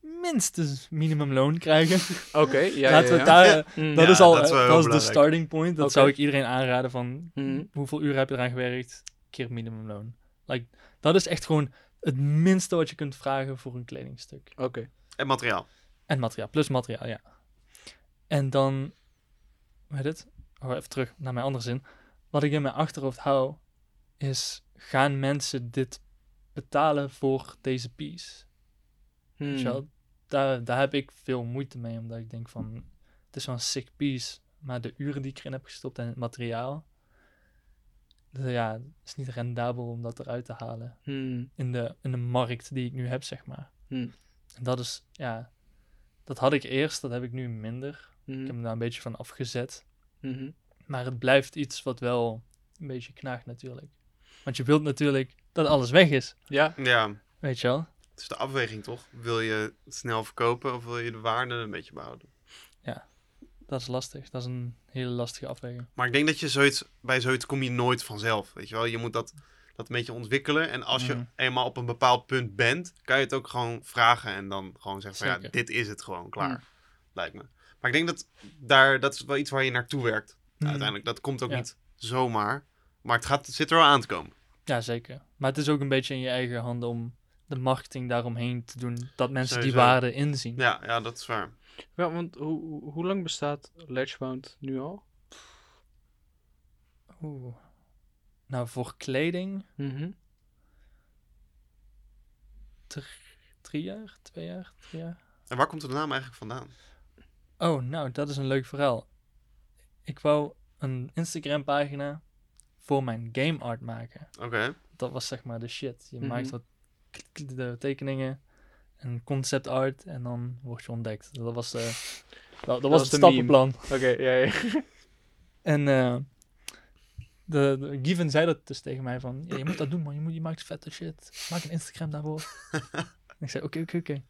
minstens minimumloon krijgen. Oké, ja, Laten we ja, het ja. daar, Mm. dat Ja, is al, dat is dat de starting point. Dat zou ik iedereen aanraden van, Mhm. hoeveel uren heb je eraan gewerkt, keer minimumloon. Like, dat is echt gewoon het minste wat je kunt vragen voor een kledingstuk. Oké. En materiaal. En materiaal, plus materiaal, ja. En dan, hoe heet het? Oh, even terug naar mijn andere zin. Wat ik in mijn achterhoofd hou, is gaan mensen dit betalen voor deze piece? Hmm. Daar, daar heb ik veel moeite mee, omdat ik denk van, het is wel een sick piece, maar de uren die ik erin heb gestopt en het materiaal, dus ja, het is niet rendabel om dat eruit te halen Hmm. in de, in de markt die ik nu heb, zeg maar. Hmm. En dat is, ja, dat had ik eerst, dat heb ik nu minder. Mhm. Ik heb me daar een beetje van afgezet. Mhm. Maar het blijft iets wat wel een beetje knaagt natuurlijk. Want je wilt natuurlijk dat alles weg is, Ja, Ja, weet je wel. het is de afweging toch? Wil je het snel verkopen of wil je de waarde een beetje behouden? Dat is lastig. Dat is een hele lastige afweging. Maar ik denk dat je zoiets, bij zoiets kom je nooit vanzelf. Weet je wel, je moet dat, dat een beetje ontwikkelen. En als je Mhm. eenmaal op een bepaald punt bent, kan je het ook gewoon vragen en dan gewoon zeggen van ja, dit is het gewoon klaar. Mm. Lijkt me. Maar ik denk dat daar, dat is wel iets waar je naartoe werkt. Mhm. Uiteindelijk, dat komt ook Ja. niet zomaar. Maar het, gaat, het zit er wel aan te komen. Ja, zeker. Maar het is ook een beetje in je eigen handen om de marketing daaromheen te doen. Dat mensen die waarde inzien. Ja, ja dat is waar. ja want hoe, hoe- lang bestaat Ledgebound nu al? Oeh. Nou, voor kleding Mhm. drie jaar, twee jaar, drie jaar. En waar komt de naam eigenlijk vandaan? Oh, nou, dat is een leuk verhaal. Ik wou een Instagram pagina voor mijn game art maken. Oké. Dat was zeg maar de shit. Je Mhm. maakt wat de tekeningen en concept art en dan word je ontdekt. Dat was, eh, dat, dat was was het de stappenplan. Oké, ja, ja. En eh, de, de Given zei dat dus tegen mij van, ja, je moet dat doen man, je, moet, je maakt vette shit. Maak een Instagram daarvoor. en ik zei, oké, oké, oké.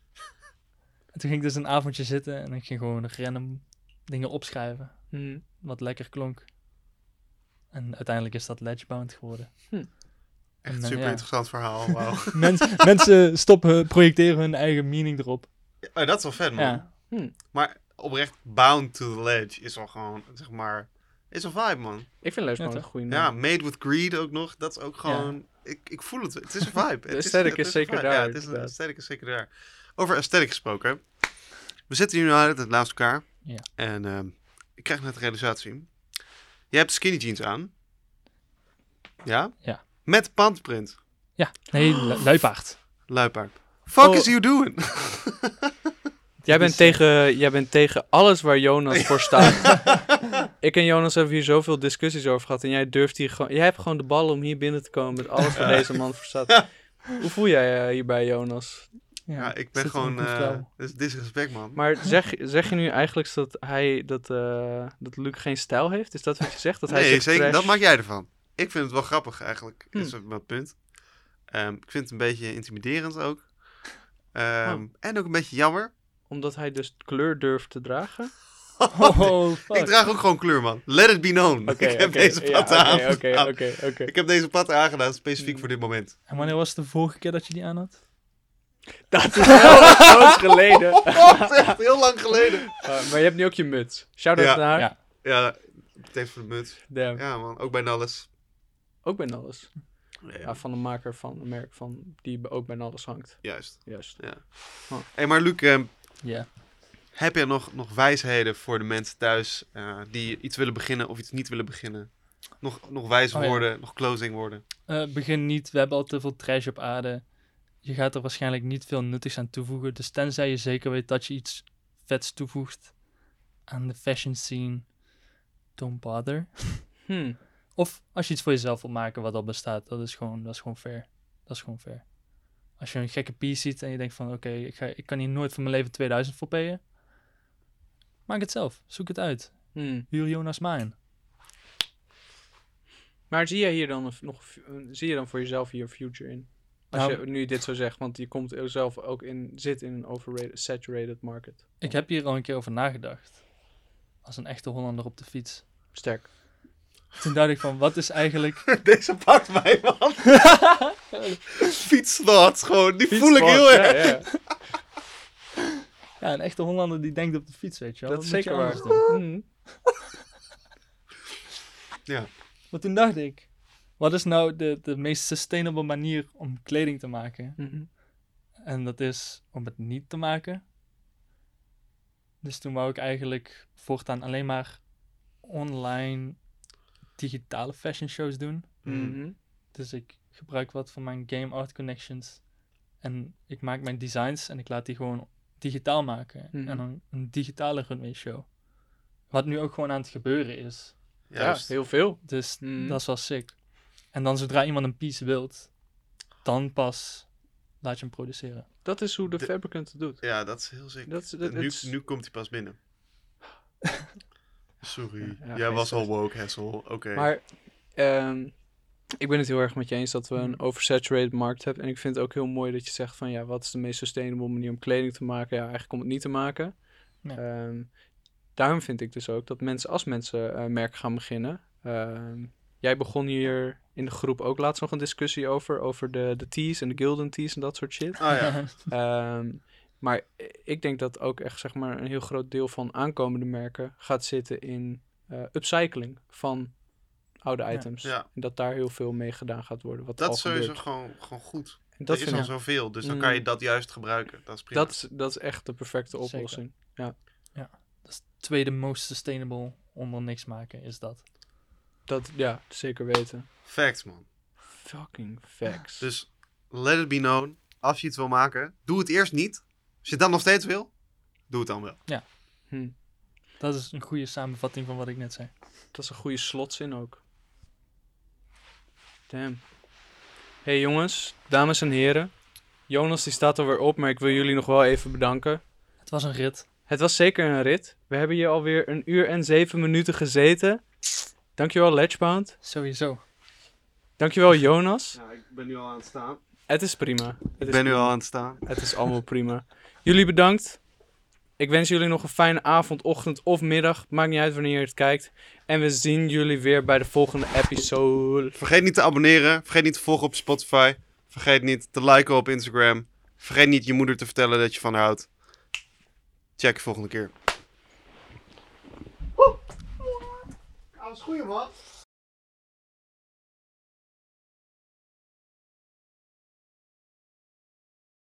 En toen ging ik dus een avondje zitten en ik ging gewoon random dingen opschrijven. Mhm. Wat lekker klonk. En uiteindelijk is dat Ledgebound geworden. Echt En, een eh, super ja. interessant verhaal. Mens, mensen stoppen, projecteren hun eigen meaning erop. oh, dat is wel vet, man. Ja, Maar oprecht, Bound to the Ledge is wel gewoon, zeg maar, is een vibe, man. Ik vind Ledgebound Ja, een goede Ja. Made with Greed ook nog. Dat is ook gewoon... Ik, ik voel het. Het is een vibe. De Het is zeker daar, Ja, het is een inderdaad. aesthetic is zeker daar. Over aesthetic gesproken. We zitten hier nu het naast elkaar. Ja. En ehm, ik krijg net de realisatie. Je hebt skinny jeans aan. Ja? Ja. Met pandprint. ja. nee, lu- luipaard. Luipaard. Fuck Oh. is you doing? Jij bent, eh, tegen, jij bent tegen alles waar Jonas voor staat. ik en Jonas hebben hier zoveel discussies over gehad. En jij durft hier gewoon. Jij hebt gewoon de bal om hier binnen te komen met alles waar deze man voor staat. Hoe voel jij je hierbij, Jonas? Ja, ik ben gewoon... eh dit is disrespect, man. Maar zeg, zeg je nu eigenlijk dat hij dat, eh, dat Luc geen stijl heeft? Is dat wat je zegt? Dat hij nee, zich zeker. trash- Dat maak jij ervan. Ik vind het wel grappig, eigenlijk. Hm. Is mijn punt. Ehm, ik vind het een beetje intimiderend ook. Ehm, Oh. En ook een beetje jammer. Omdat hij dus kleur durft te dragen? Oh, fuck. Ik draag ook gewoon kleur, man. Let it be known. Ik heb oké, deze ja, aan. Oké, oké, oké, oké. Ik heb deze pat aangedaan specifiek Mm. voor dit moment. En wanneer was het de vorige keer dat je die aan had? Dat is wel groot geleden. Oh, dat is echt heel lang geleden. Uh, maar je hebt nu ook je muts. Shout-out Ja. naar haar. Ja. Ja, meteen voor de muts. Damn. Ja, man. Ook bij Nalles. Ook bij Nalles. Ja, Ja, van een maker van een merk van, die ook bij Nalles hangt. Juist. Juist. Hé, hey, maar Luc, ehm, Ja. heb jij nog, nog wijsheden voor de mensen thuis eh, die iets willen beginnen of iets niet willen beginnen? Nog, nog wijs Oh, ja. woorden, nog closing woorden. Eh, begin niet, we hebben al te veel trash op aarde. Je gaat er waarschijnlijk niet veel nuttigs aan toevoegen. Dus tenzij je zeker weet dat je iets vets toevoegt aan de fashion scene, don't bother. Hm. Of als je iets voor jezelf wilt maken wat al bestaat, dat is gewoon, dat is gewoon fair. Dat is gewoon fair. Als je een gekke piece ziet en je denkt van oké, ik ik, ik kan hier nooit van mijn leven 2000 voor payen. Maak het zelf. Zoek het uit. Hm. Huur Jonas Maan. Maar zie jij hier dan nog, zie je dan voor jezelf hier future in? Als Nou- je nu dit zo zegt, want je komt zelf ook in, zit in een overrated, saturated market. Ik heb hier al een keer over nagedacht. Als een echte Hollander op de fiets. Sterk. Toen dacht ik van, wat is eigenlijk... Deze pakt mij, man. Fietsthoughts gewoon. Die voel ik heel Ja, erg. ja. Ja, een echte Hollander die denkt op de fiets, weet je wel. Dat is zeker waar. anders doen? Hm. Ja. Maar toen dacht ik, wat is nou de, de meest sustainable manier om kleding te maken? Mhm. En dat is om het niet te maken. Dus toen wou ik eigenlijk voortaan alleen maar online digitale fashion shows doen. Mhm. Dus ik gebruik wat van mijn game art connections. En ik maak mijn designs en ik laat die gewoon digitaal maken. Mhm. En dan een digitale runway show. Wat nu ook gewoon aan het gebeuren is. Juist. Ja, heel veel. Dus dat is wel sick. En dan zodra iemand een piece wilt, dan pas laat je hem produceren. Dat is hoe de, De- fabricant het doet. Ja, dat is heel zeker. Dat is- dat- nu, nu komt hij pas binnen. Sorry, Ja, ja, jij was al woke, Hessel. Oké. Maar ehm, ik ben het heel erg met je eens dat we een Mhm. oversaturated markt hebben. En ik vind het ook heel mooi dat je zegt van ja, wat is de meest sustainable manier om kleding te maken? Ja, eigenlijk om het niet te maken. Ja. Ehm, daarom vind ik dus ook dat mensen, als mensen eh, merken gaan beginnen. ehm, jij begon hier in de groep ook laatst nog een discussie over, over de, de teas en de gilden teas en dat soort shit. Ah ja. Ehm, maar ik denk dat ook echt zeg maar, een heel groot deel van aankomende merken gaat zitten in eh, upcycling van oude Ja. items. Ja. En dat daar heel veel mee gedaan gaat worden. Wat Dat is sowieso gebeurt. gewoon, gewoon goed. En dat er is al zoveel, dus dan Mm. kan je dat juist gebruiken. Dat is prima. dat, is, dat is echt de perfecte Zeker. oplossing. Dat is het tweede most sustainable onder niks maken, is dat. Dat, ja, zeker weten. Facts, man. Fucking facts. Dus let it be known. Als je iets wil maken, doe het eerst niet. Als je het dan nog steeds wil, doe het dan wel. Hm, Dat is een goede samenvatting van wat ik net zei. dat is een goede slotzin ook. Damn. Hey jongens, dames en heren. Jonas die staat er weer op, maar ik wil jullie nog wel even bedanken. Het was een rit. Het was zeker een rit. We hebben hier alweer een uur en zeven minuten gezeten. Dankjewel Ledgebound. Sowieso. Dankjewel Jonas. Ja, ik ben nu al aan het staan. Het is prima. Het Ik is ben nu al aan het staan. Het is allemaal prima. Jullie bedankt. Ik wens jullie nog een fijne avond, ochtend of middag. Maakt niet uit wanneer je het kijkt. En we zien jullie weer bij de volgende episode. Vergeet niet te abonneren. Vergeet niet te volgen op Spotify. Vergeet niet te liken op Instagram. Vergeet niet je moeder te vertellen dat je van haar houdt. Check volgende keer. Was goed, man.